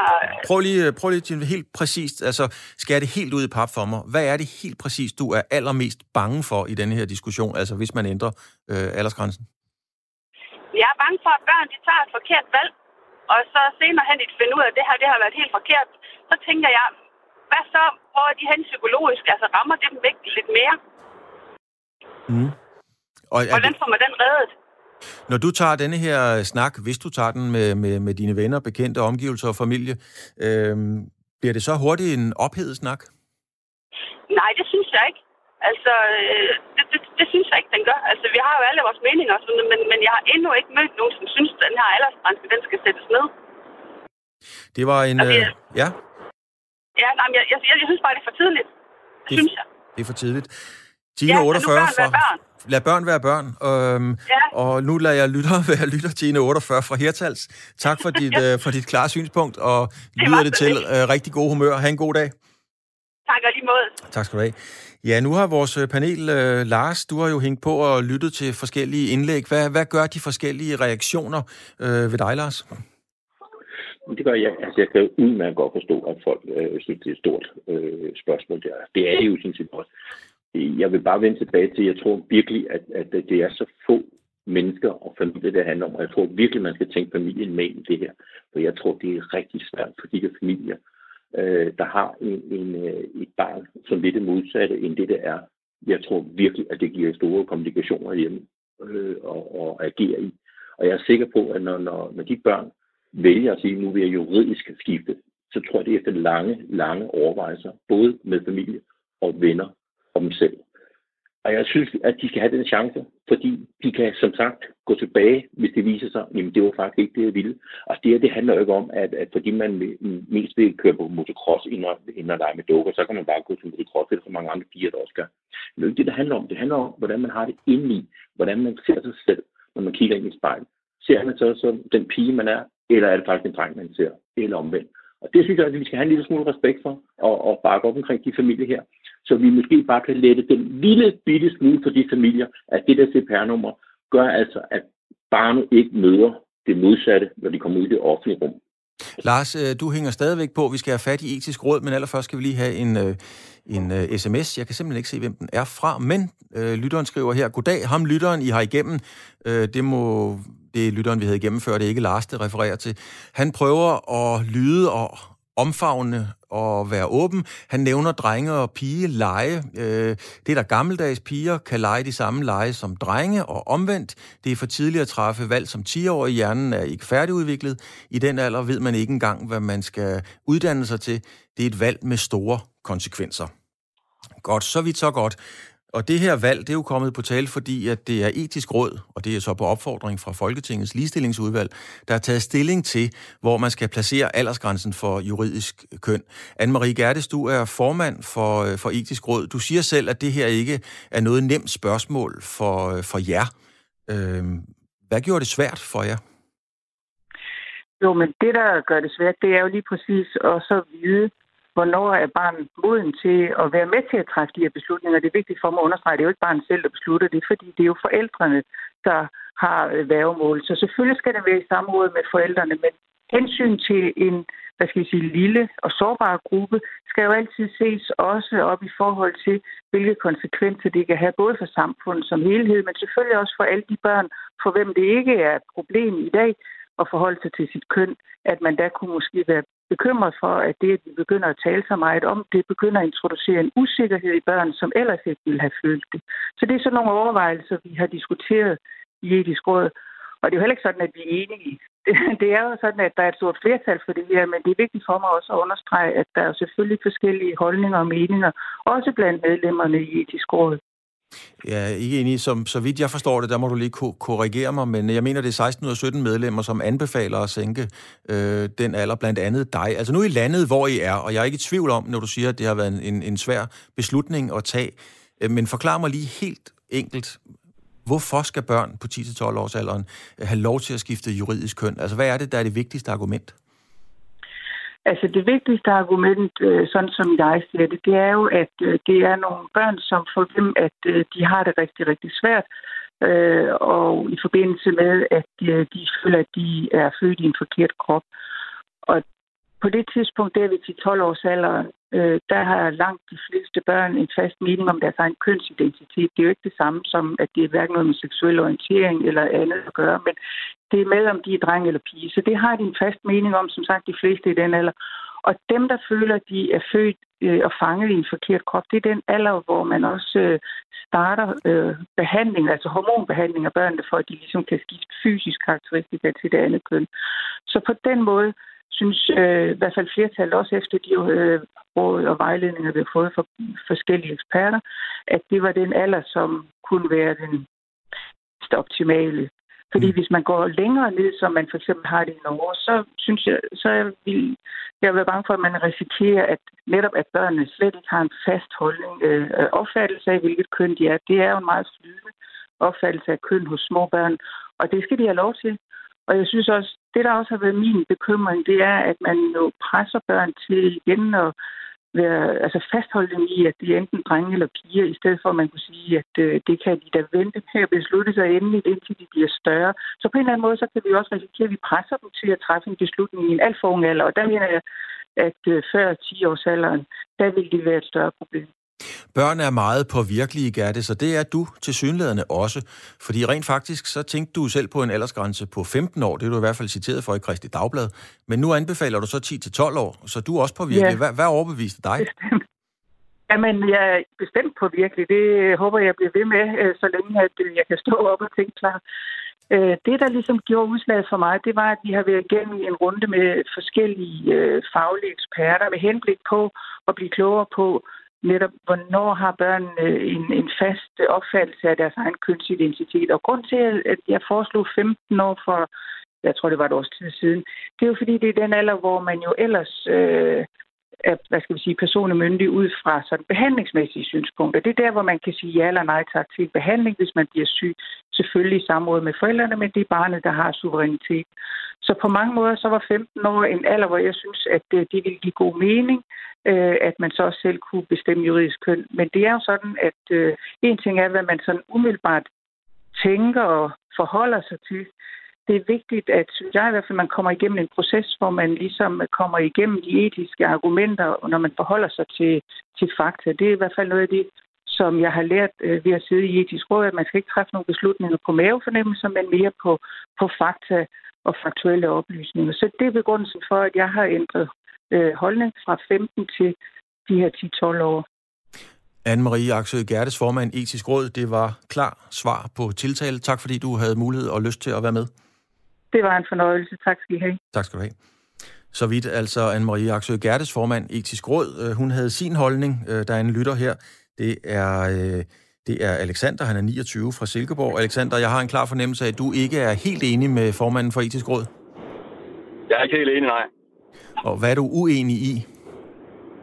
A: prøv lige, prøv lige helt præcist, altså skær det helt ud i pap for mig. Hvad er det helt præcist, du er allermest bange for i denne her diskussion, altså hvis man ændrer øh, aldersgrænsen?
G: Jeg er bange for, at børn de tager et forkert valg, og så senere hen de finder ud af, at det her det har været helt forkert. Så tænker jeg, hvad så? Hvor er de hen psykologisk? Altså rammer det dem væk lidt mere?
A: Mm. Og
G: Hvordan får man den reddet?
A: Når du tager denne her snak, hvis du tager den med, med, med dine venner, bekendte, omgivelser og familie, øh, bliver det så hurtigt en ophedet snak?
G: Nej, det synes jeg ikke. Altså, øh, det, det, det synes jeg ikke, den gør. Altså, vi har jo alle vores meninger, men, men jeg har endnu ikke mødt nogen, som synes, at den her aldersgrænse, den skal sættes ned.
A: Det var en...
G: Altså,
A: øh, ja?
G: Ja, nej, jeg, jeg, jeg, jeg synes bare, det er for tidligt. Det, det synes jeg.
A: Det er for tidligt. Tine,
G: Ja, lad nu
A: 48
G: børn
A: fra...
G: børn.
A: Lad børn være børn. Øhm,
G: Ja.
A: Og nu lader jeg lytter være lytter Tine 48 fra Hirtals. Tak for dit, øh, for dit klare synspunkt, og lyder
G: var
A: det til øh, rigtig god humør. Ha' en god dag.
G: Tak og lige måde.
A: Tak skal du have. Ja, nu har vores øh, panel, øh, Lars, du har jo hængt på og lyttet til forskellige indlæg. Hvad, hvad gør de forskellige reaktioner øh, ved dig, Lars?
B: Det gør jeg. Altså, jeg kan udmærket godt forstå, at folk øh, synes, det er et stort øh, spørgsmål. Der. Det er det jo sådan set også. Jeg vil bare vende tilbage til, jeg tror virkelig, at, at det er så få mennesker og familie, det handler om. Og jeg tror virkelig, man skal tænke familien med i det her. For jeg tror, det er rigtig svært for de her familier, øh, der har en, en, øh, et barn, som lidt det modsatte, end det, det er. Jeg tror virkelig, at det giver store komplikationer hjemme øh, og, og agere i. Og jeg er sikker på, at når, når, når de børn vælger at sige, at nu vil jeg juridisk skifte, så tror jeg, det er efter lange, lange overvejelser, både med familie og venner og dem selv. Og jeg synes, at de skal have den chance, fordi de kan som sagt gå tilbage, hvis det viser sig, at det var faktisk ikke det, jeg ville. Og det her, det handler jo ikke om, at, at fordi man mest vil køre på motocross ind at, ind og lege med dukker, så kan man bare gå til motocross, eller så mange andre piger, der også gør. Men det er ikke det, det handler om. Det handler om, hvordan man har det indeni, hvordan man ser sig selv, når man kigger ind i spejlet. Ser man så som den pige, man er, eller er det faktisk en dreng, man ser, eller omvendt. Og det synes jeg, at vi skal have en lille smule respekt for, og, og bakke op omkring de familier her. Så vi måske bare kan lette den lille bitte smule for de familier, at det der CPR-nummer gør altså, at barnet ikke møder det modsatte, når de kommer ud i det offentlige rum.
A: Lars, øh, du hænger stadigvæk på. Vi skal have fat i etisk råd, men allerførst skal vi lige have en, øh, en øh, uh, sms. Jeg kan simpelthen ikke se, hvem den er fra, men øh, lytteren skriver her, Goddag, ham lytteren, I har igennem. Øh, det må det er lytteren, vi havde gennemført, det er ikke Lars, det refererer til. Han prøver at lyde og omfavne og være åben. Han nævner drenge og pige lege. Øh, det er der gammeldags piger kan lege de samme lege som drenge, og omvendt. Det er for tidligt at træffe valg som 10-årig. Hjernen er ikke færdigudviklet. I den alder ved man ikke engang, hvad man skal uddanne sig til. Det er et valg med store konsekvenser. Godt, så vidt så godt. Og det her valg, det er jo kommet på tale, fordi at det er etisk råd, og det er så på opfordring fra Folketingets ligestillingsudvalg, der har taget stilling til, hvor man skal placere aldersgrænsen for juridisk køn. Anne-Marie Gertes, du er formand for, øh, for etisk råd. Du siger selv, at det her ikke er noget nemt spørgsmål for, øh, for jer. Øhm, hvad gjorde det svært for jer?
H: Jo, men det, der gør det svært, det er jo lige præcis at så vide, hvornår er barnet moden til at være med til at træffe de her beslutninger. Det er vigtigt for mig at understrege, det er jo ikke barnet selv, der beslutter det, fordi det er jo forældrene, der har øh, værgemål. Så selvfølgelig skal det være i samråd med forældrene, men hensyn til en hvad skal jeg sige, lille og sårbar gruppe, skal jo altid ses også op i forhold til, hvilke konsekvenser det kan have, både for samfundet som helhed, men selvfølgelig også for alle de børn, for hvem det ikke er et problem i dag, at forholde sig til sit køn, at man da kunne måske være bekymret for, at det, at vi begynder at tale så meget om, det begynder at introducere en usikkerhed i børn, som ellers ikke ville have følt det. Så det er sådan nogle overvejelser, vi har diskuteret i etisk råd. Og det er jo heller ikke sådan, at vi er enige. Det er jo sådan, at der er et stort flertal for det her, men det er vigtigt for mig også at understrege, at der er selvfølgelig forskellige holdninger og meninger, også blandt medlemmerne i etisk råd.
A: Jeg er ikke enig. Som, så vidt jeg forstår det, der må du lige korrigere mig, men jeg mener, det er 16 ud af 17 medlemmer, som anbefaler at sænke øh, den alder, blandt andet dig. Altså nu i landet, hvor I er, og jeg er ikke i tvivl om, når du siger, at det har været en, en, en svær beslutning at tage, øh, men forklar mig lige helt enkelt, hvorfor skal børn på 10-12 års alderen øh, have lov til at skifte juridisk køn? Altså hvad er det, der er det vigtigste argument?
H: Altså det vigtigste argument, øh, sådan som jeg ser det, det er jo, at øh, det er nogle børn, som for dem, at øh, de har det rigtig, rigtig svært. Og i forbindelse med, at de føler, at de er født i en forkert krop. Og på det tidspunkt, der vi til 12 års alder, der har langt de fleste børn en fast mening om deres egen kønsidentitet. Det er jo ikke det samme som, at det er hverken noget med seksuel orientering eller andet at gøre, men det er med, om de er dreng eller pige. Så det har de en fast mening om, som sagt, de fleste i den alder. Og dem, der føler, at de er født øh, og fanget i en forkert krop, det er den alder, hvor man også øh, starter øh, behandling, altså hormonbehandling af børnene, for at de ligesom kan skifte fysisk karakteristika til det andet køn. Så på den måde, synes øh, i hvert fald flertallet også efter de øh, råd og vejledninger, vi har fået fra forskellige eksperter, at det var den alder, som kunne være den optimale. Fordi mm. hvis man går længere ned, som man for eksempel har det i Norge, så synes jeg, så vil jeg være bange for, at man risikerer, at netop at børnene slet ikke har en fast holdning, øh, opfattelse af, hvilket køn de er. Det er jo en meget flydende opfattelse af køn hos små børn, og det skal de have lov til. Og jeg synes også, det der også har været min bekymring, det er, at man jo presser børn til igen at være, altså fastholde dem i, at de er enten drenge eller piger, i stedet for at man kunne sige, at øh, det kan de da vente med at beslutte sig endeligt, indtil de bliver større. Så på en eller anden måde, så kan vi også risikere, at vi presser dem til at træffe en beslutning i en alt for ung alder. Og der mener jeg, at øh, før 10 års alderen, der vil det være et større problem.
A: Børn er meget påvirkelige, Gerda, så det er du til synlædende også. Fordi rent faktisk, så tænkte du selv på en aldersgrænse på 15 år. Det er du i hvert fald citeret for i Kristi Dagblad. Men nu anbefaler du så 10-12 år, så du er også påvirkelig. Ja. Hvad, hvad overbeviste dig?
H: Bestemt. Jamen, jeg er bestemt på virkelig. Det håber jeg bliver ved med, øh, så længe at øh, jeg kan stå op og tænke klar. Øh, det, der ligesom gjorde udslaget for mig, det var, at vi har været igennem en runde med forskellige faglige eksperter med henblik på at blive klogere på, netop, hvornår har børn øh, en, en fast opfattelse af deres egen kønsidentitet. Og grund til, at jeg foreslog 15 år for, jeg tror det var et års tid siden, det er jo fordi, det er den alder, hvor man jo ellers øh, er, hvad skal vi sige, personemyndig ud fra sådan behandlingsmæssige synspunkter. Det er der, hvor man kan sige ja eller nej tak til behandling, hvis man bliver syg. Selvfølgelig i samråd med forældrene, men det er barnet, der har suverænitet. Så på mange måder, så var 15 år en alder, hvor jeg synes, at det, det ville give god mening, øh, at man så også selv kunne bestemme juridisk køn. Men det er jo sådan, at øh, en ting er, hvad man sådan umiddelbart tænker og forholder sig til. Det er vigtigt, at synes jeg i hvert fald, man kommer igennem en proces, hvor man ligesom kommer igennem de etiske argumenter, når man forholder sig til, til fakta. Det er i hvert fald noget af det, som jeg har lært øh, ved at sidde i etisk råd, at man skal ikke træffe nogle beslutninger på mavefornemmelser, men mere på, på fakta og faktuelle oplysninger. Så det er begrundelsen for, at jeg har ændret øh, holdning fra 15 til de her 10-12 år.
A: Anne-Marie Aksø Gertes, formand Etisk Råd. Det var klar svar på tiltale. Tak fordi du havde mulighed og lyst til at være med.
H: Det var en fornøjelse. Tak skal I have.
A: Tak skal du have. Så vidt altså Anne-Marie Aksø Gertes, formand Etisk Råd. Øh, hun havde sin holdning. Øh, der er en lytter her. Det er, øh, det er Alexander, han er 29 fra Silkeborg. Alexander, jeg har en klar fornemmelse af, at du ikke er helt enig med formanden for Etisk Råd.
I: Jeg er ikke helt enig, nej.
A: Og hvad er du uenig i?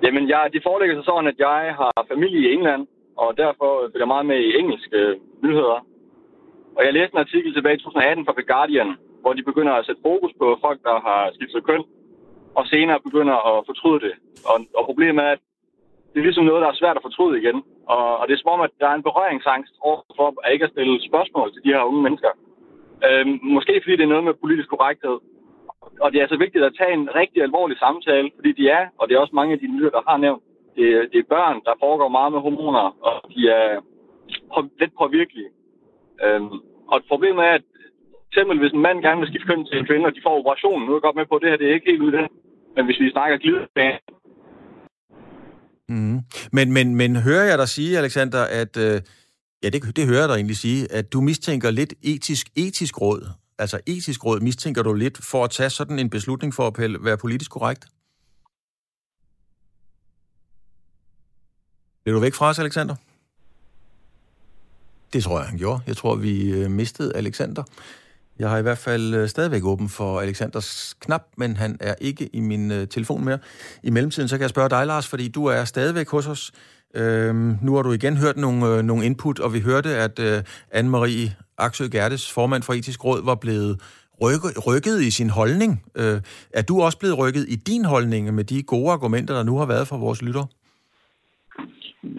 I: Jamen, jeg, det forelægger sig sådan, at jeg har familie i England, og derfor følger jeg meget med i engelske nyheder. Og jeg læste en artikel tilbage i 2018 fra The Guardian, hvor de begynder at sætte fokus på folk, der har skiftet køn, og senere begynder at fortryde det. Og, og problemet er, at det er ligesom noget, der er svært at fortryde igen. Og, og det er som om, at der er en berøringsangst overfor at ikke at stille spørgsmål til de her unge mennesker. Øhm, måske fordi det er noget med politisk korrekthed. Og det er altså vigtigt at tage en rigtig alvorlig samtale, fordi de er, og det er også mange af de nyheder, der har nævnt, det, det er børn, der foregår meget med hormoner, og de er på, lidt påvirkelige. Øhm, og problemet er, at eksempel hvis en mand gerne vil skifte køn til en kvinde, og de får operationen, nu er jeg godt med på, at det her det er ikke helt ude. Men hvis vi snakker glidebane,
A: Mm. Men, men, men hører jeg dig sige, Alexander, at øh, ja, det, det hører jeg dig egentlig sige, at du mistænker lidt etisk, etisk råd, altså etisk råd, mistænker du lidt for at tage sådan en beslutning for at være politisk korrekt? Bliver du væk fra os, Alexander? Det tror jeg, han gjorde. Jeg tror, vi øh, mistede Alexander. Jeg har i hvert fald øh, stadigvæk åben for Alexanders knap, men han er ikke i min øh, telefon mere. I mellemtiden så kan jeg spørge dig, Lars, fordi du er stadigvæk hos os. Øhm, nu har du igen hørt nogle, øh, nogle input, og vi hørte, at øh, Anne-Marie Aksø Gertes, formand for Etisk Råd, var blevet rykket, rykket i sin holdning. Øh, er du også blevet rykket i din holdning med de gode argumenter, der nu har været fra vores lytter?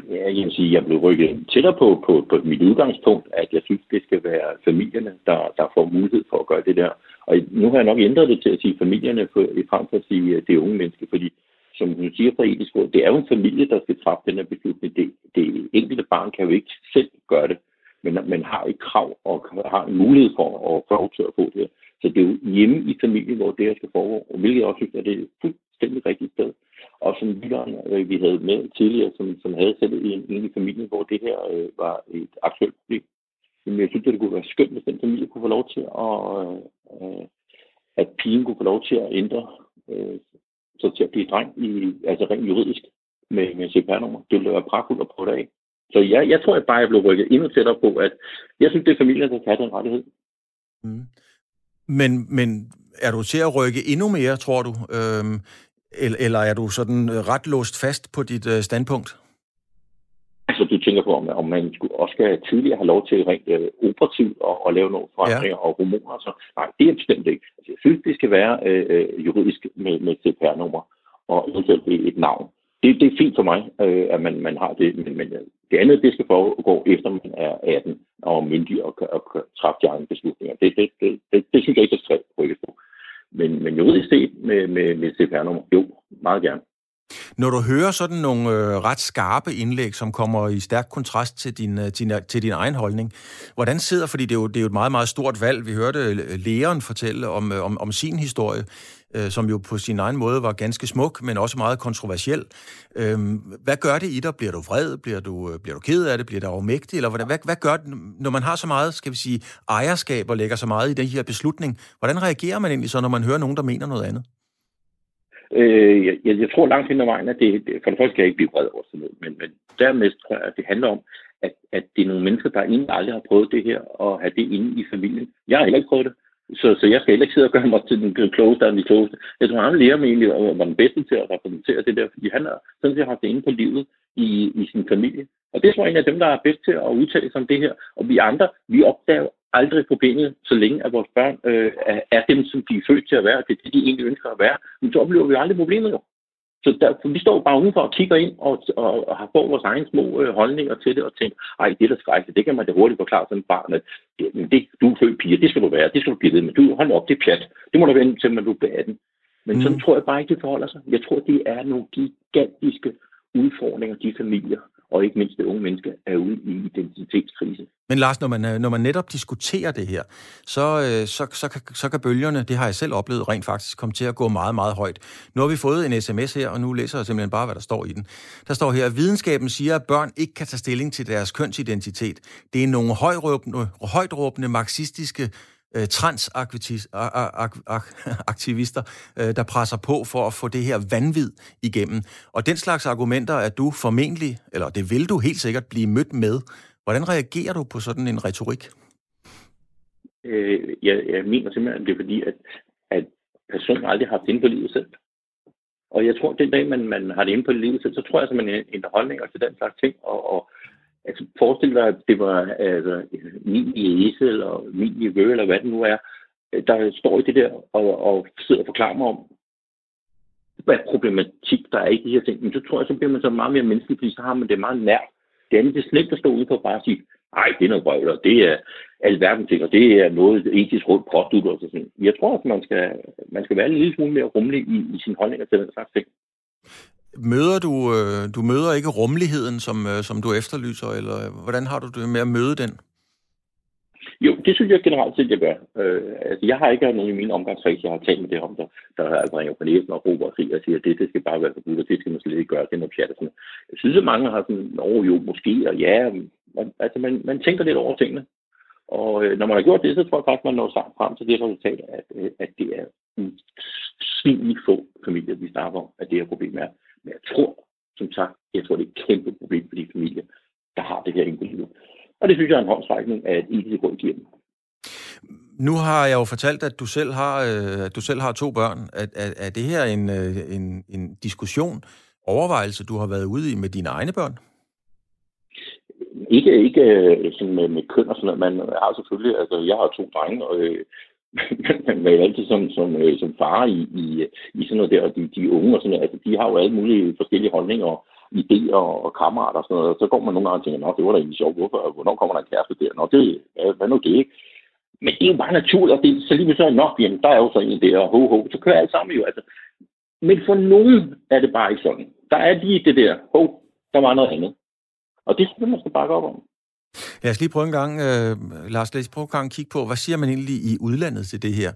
B: Ja, jeg vil sige, jeg blev rykket tættere på, på, på mit udgangspunkt, at jeg synes, det skal være familierne, der, der får mulighed for at gøre det der. Og nu har jeg nok ændret det til at sige familierne, for, frem for at sige det unge menneske, fordi som du siger fra etisk råd, det er jo en familie, der skal træffe den her beslutning. Det, det enkelte barn kan jo ikke selv gøre det, men man har et krav og har en mulighed for at få lov til at få det. Så det er jo hjemme i familien, hvor det her skal foregå, og hvilket jeg også synes, at det er fuldstændig rigtigt sted og som lytteren, øh, vi havde med tidligere, som, som havde selv en, en familie, hvor det her øh, var et aktuelt problem. Men jeg synes, at det kunne være skønt, hvis den familie kunne få lov til at, øh, øh, at pigen kunne få lov til at ændre øh, så til at blive dreng, i, altså rent juridisk, med, med CPR-nummer. Det ville være pragtfuldt at prøve det af. Så jeg, jeg tror at bare, jeg blev rykket endnu tættere på, at jeg synes, det er familien, der kan den rettighed.
A: Mm. Men, men er du til at rykke endnu mere, tror du? Øhm, eller, eller er du sådan ret låst fast på dit øh, standpunkt?
B: Altså, du tænker på, om, om man skulle også skal tidligere have lov til rent øh, operativt at, at lave nogle forandringer ja. og hormoner. Så, nej, det er bestemt ikke. Altså, jeg synes, det skal være øh, øh juridisk med, med CPR-nummer og eventuelt et navn. Det, det er fint for mig, øh, at man, man har det, men, men øh, det andet, det skal foregå efter man er 18 og myndig og, og, og træffe de egne beslutninger. Det, det, det, det, det synes jeg ikke, skal rykkes på. Men, men juridisk set med, med, med CPR-nummer, jo, meget gerne.
A: Når du hører sådan nogle øh, ret skarpe indlæg, som kommer i stærk kontrast til din, øh, din, til din egen holdning, hvordan sidder, fordi det er, jo, det er jo et meget, meget stort valg, vi hørte øh, lægeren fortælle om, øh, om, om sin historie, øh, som jo på sin egen måde var ganske smuk, men også meget kontroversiel. Øh, hvad gør det i dig? Bliver du vred? Bliver du, øh, bliver du ked af det? Bliver du afmægtig? Eller hvad, hvad, hvad gør det, når man har så meget, skal vi sige, ejerskab og lægger så meget i den her beslutning? Hvordan reagerer man egentlig så, når man hører nogen, der mener noget andet?
B: Øh, jeg, jeg tror langt hen ad vejen, at det, for det første kan jeg ikke blive vred over sådan noget, men, men dermed tror jeg, at det handler om, at, at det er nogle mennesker, der egentlig aldrig har prøvet det her, og have det inde i familien. Jeg har heller ikke prøvet det, så, så jeg skal heller ikke sidde og gøre mig til den klogeste af den klogeste. Jeg tror, han lærer mig egentlig at var den bedste til at repræsentere det der, fordi han har sådan set haft det inde på livet i, i sin familie. Og det tror jeg er en af dem, der er bedst til at udtale sig om det her. Og vi andre, vi opdager aldrig problemet, så længe at vores børn øh, er dem, som de er født til at være, det er det, de egentlig ønsker at være. Men så oplever vi aldrig problemet jo. Så der, vi står bare udenfor og kigger ind og, og, og har vores egne små øh, holdninger til det og tænker, ej, det er da skrækkeligt, det kan man da hurtigt forklare sådan et barn, at det, det, du er født piger, det skal du være, det skal du blive ved med. Du, hold op, det er pjat. Det må du vente til, når du bliver 18. Men mm. sådan tror jeg bare ikke, det forholder sig. Jeg tror, det er nogle gigantiske udfordringer, de familier og ikke mindst det unge menneske, er ude i identitetskrise.
A: Men Lars, når man, øh, når man netop diskuterer det her, så, øh, så, så, kan, så kan bølgerne, det har jeg selv oplevet, rent faktisk komme til at gå meget, meget højt. Nu har vi fået en sms her, og nu læser jeg simpelthen bare, hvad der står i den. Der står her, videnskaben siger, at børn ikke kan tage stilling til deres kønsidentitet. Det er nogle højtråbende marxistiske øh, transaktivister, øh, der presser på for at få det her vanvid igennem. Og den slags argumenter er du formentlig, eller det vil du helt sikkert blive mødt med. Hvordan reagerer du på sådan en retorik?
B: Øh, jeg, jeg mener simpelthen, at det er fordi, at, at personen aldrig har haft inde på livet selv. Og jeg tror, at den dag, man, man har det inde på livet selv, så tror jeg, at man ændrer holdninger til den slags ting. Og, og Altså forestil dig, at det var altså, min jæse eller min niveau, eller hvad det nu er, der står i det der og, og sidder og forklarer mig om, hvad problematik der er i de her ting. Men så tror jeg, så bliver man så meget mere menneskelig, fordi så har man det meget nært. Det andet, det er slet at stå ude på bare sige, nej, det er noget brøvl, og det er alverden ting, og det er noget etisk råd påstået og sådan. Jeg tror, at man skal, man skal være en lille smule mere rummelig i, i sin holdning til den slags ting.
A: Møder du, øh, du møder ikke rummeligheden, som, øh, som du efterlyser, eller hvordan har du det med at møde den?
B: Jo, det synes jeg generelt set, jeg gør. Øh, altså, jeg har ikke nogen i min omgangskreds, jeg har talt med det om, der, der altså ringer på næsen og råber og siger, at det, det skal bare være forbudt, og det skal man slet ikke gøre, det er noget pjat. Sådan. Jeg synes, at mange har sådan, åh jo, måske, og ja, man, altså man, man tænker lidt over tingene. Og øh, når man har gjort det, så tror jeg faktisk, man når sammen frem til det resultat, at, øh, at det er svinligt få familier, vi snakker om, at det her problem er. Men jeg tror, som sagt, jeg tror, det er et kæmpe problem for de familier, der har det her inklusive. Og det synes jeg er en håndsrækning af et etisk råd giver dem.
A: Nu har jeg jo fortalt, at du selv har, øh, at du selv har to børn. Er, er, er det her en, øh, en, en diskussion, overvejelse, du har været ude i med dine egne børn?
B: Ikke, ikke øh, sådan med, med køn og sådan noget. Man har selvfølgelig, altså jeg har to drenge, og øh, man er altid som, som, øh, som far i, i, i sådan noget der, og de, de unge og sådan noget, altså de har jo alle mulige forskellige holdninger og idéer og, og kammerater og sådan noget, og så går man nogle gange og tænker, nå, det var da egentlig sjovt, hvorfor, hvornår kommer der en kæreste der? Nå, det, hvad nu det, ikke? Men det er jo bare naturligt, og det, så lige så nok, jamen, der er jo så en der, og ho, ho, så kører alt sammen jo, altså. Men for nogen er det bare ikke sådan. Der er lige det der, ho, der var noget andet. Og det skal man skal bakke op om.
A: Lad os lige prøve en gang, øh, Lars, lad os prøve en gang at kigge på, hvad siger man egentlig i udlandet til det her?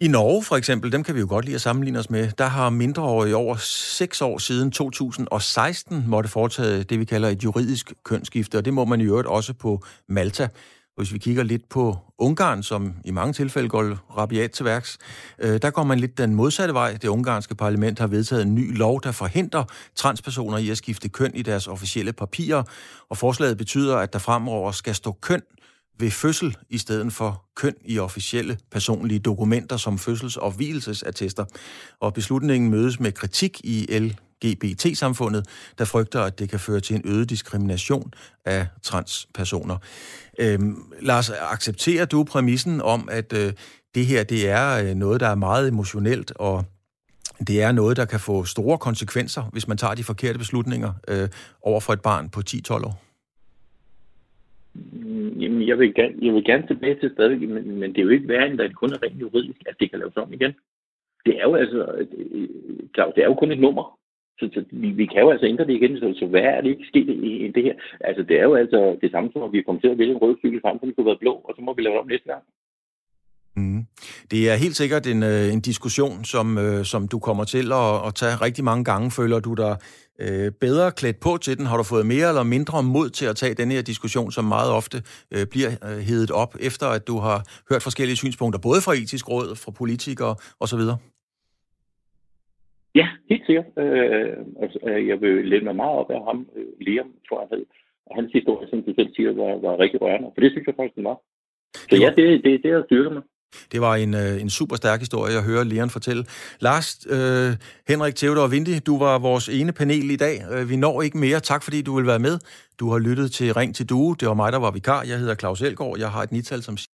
A: I Norge for eksempel, dem kan vi jo godt lide at sammenligne os med, der har mindreårige over 6 år siden 2016 måtte foretage det, vi kalder et juridisk kønsskifte, og det må man i øvrigt også på Malta hvis vi kigger lidt på Ungarn, som i mange tilfælde går rabiat til værks, øh, der går man lidt den modsatte vej. Det ungarske parlament har vedtaget en ny lov, der forhindrer transpersoner i at skifte køn i deres officielle papirer, og forslaget betyder, at der fremover skal stå køn ved fødsel i stedet for køn i officielle personlige dokumenter som fødsels- og hvielsesattester. Og beslutningen mødes med kritik i L LGBT-samfundet, der frygter, at det kan føre til en øget diskrimination af transpersoner. Øhm, Lars, accepterer du præmissen om, at øh, det her det er øh, noget, der er meget emotionelt, og det er noget, der kan få store konsekvenser, hvis man tager de forkerte beslutninger øh, over for et barn på 10-12 år?
B: Jamen, jeg vil, gerne, jeg vil gerne tilbage til stadig, men, men det er jo ikke værre, end det kun er rent juridisk, at det kan laves om igen. Det er jo altså, øh, øh, Claus, det er jo kun et nummer. Så, så vi, vi kan jo altså ændre det igen, så, så hvad er det ikke sket i, i det her? Altså, det er jo altså det samme som, at vi kommer til at vælge en rød cykel frem, for den kunne være blå, og så må vi lave det om næste gang.
A: Mm. Det er helt sikkert en, øh, en diskussion, som, øh, som du kommer til at, at tage rigtig mange gange. Føler du dig øh, bedre klædt på til den? Har du fået mere eller mindre mod til at tage den her diskussion, som meget ofte øh, bliver øh, hedet op, efter at du har hørt forskellige synspunkter, både fra etisk råd, fra politikere osv.?
B: Ja, helt sikkert. Øh, altså, øh, jeg vil læne mig meget op af ham, øh, Liam, tror jeg hed. Og hans historie, som du selv siger, var, var rigtig rørende. For det synes jeg faktisk, den var. Så ja, det, det, det har styrket mig.
A: Det var en, øh, en super stærk historie at høre Leon fortælle. Lars, øh, Henrik, Theodor og Vindy, du var vores ene panel i dag. Vi når ikke mere. Tak fordi du vil være med. Du har lyttet til Ring til Due. Det var mig, der var vikar. Jeg hedder Claus Elgaard. Jeg har et nital som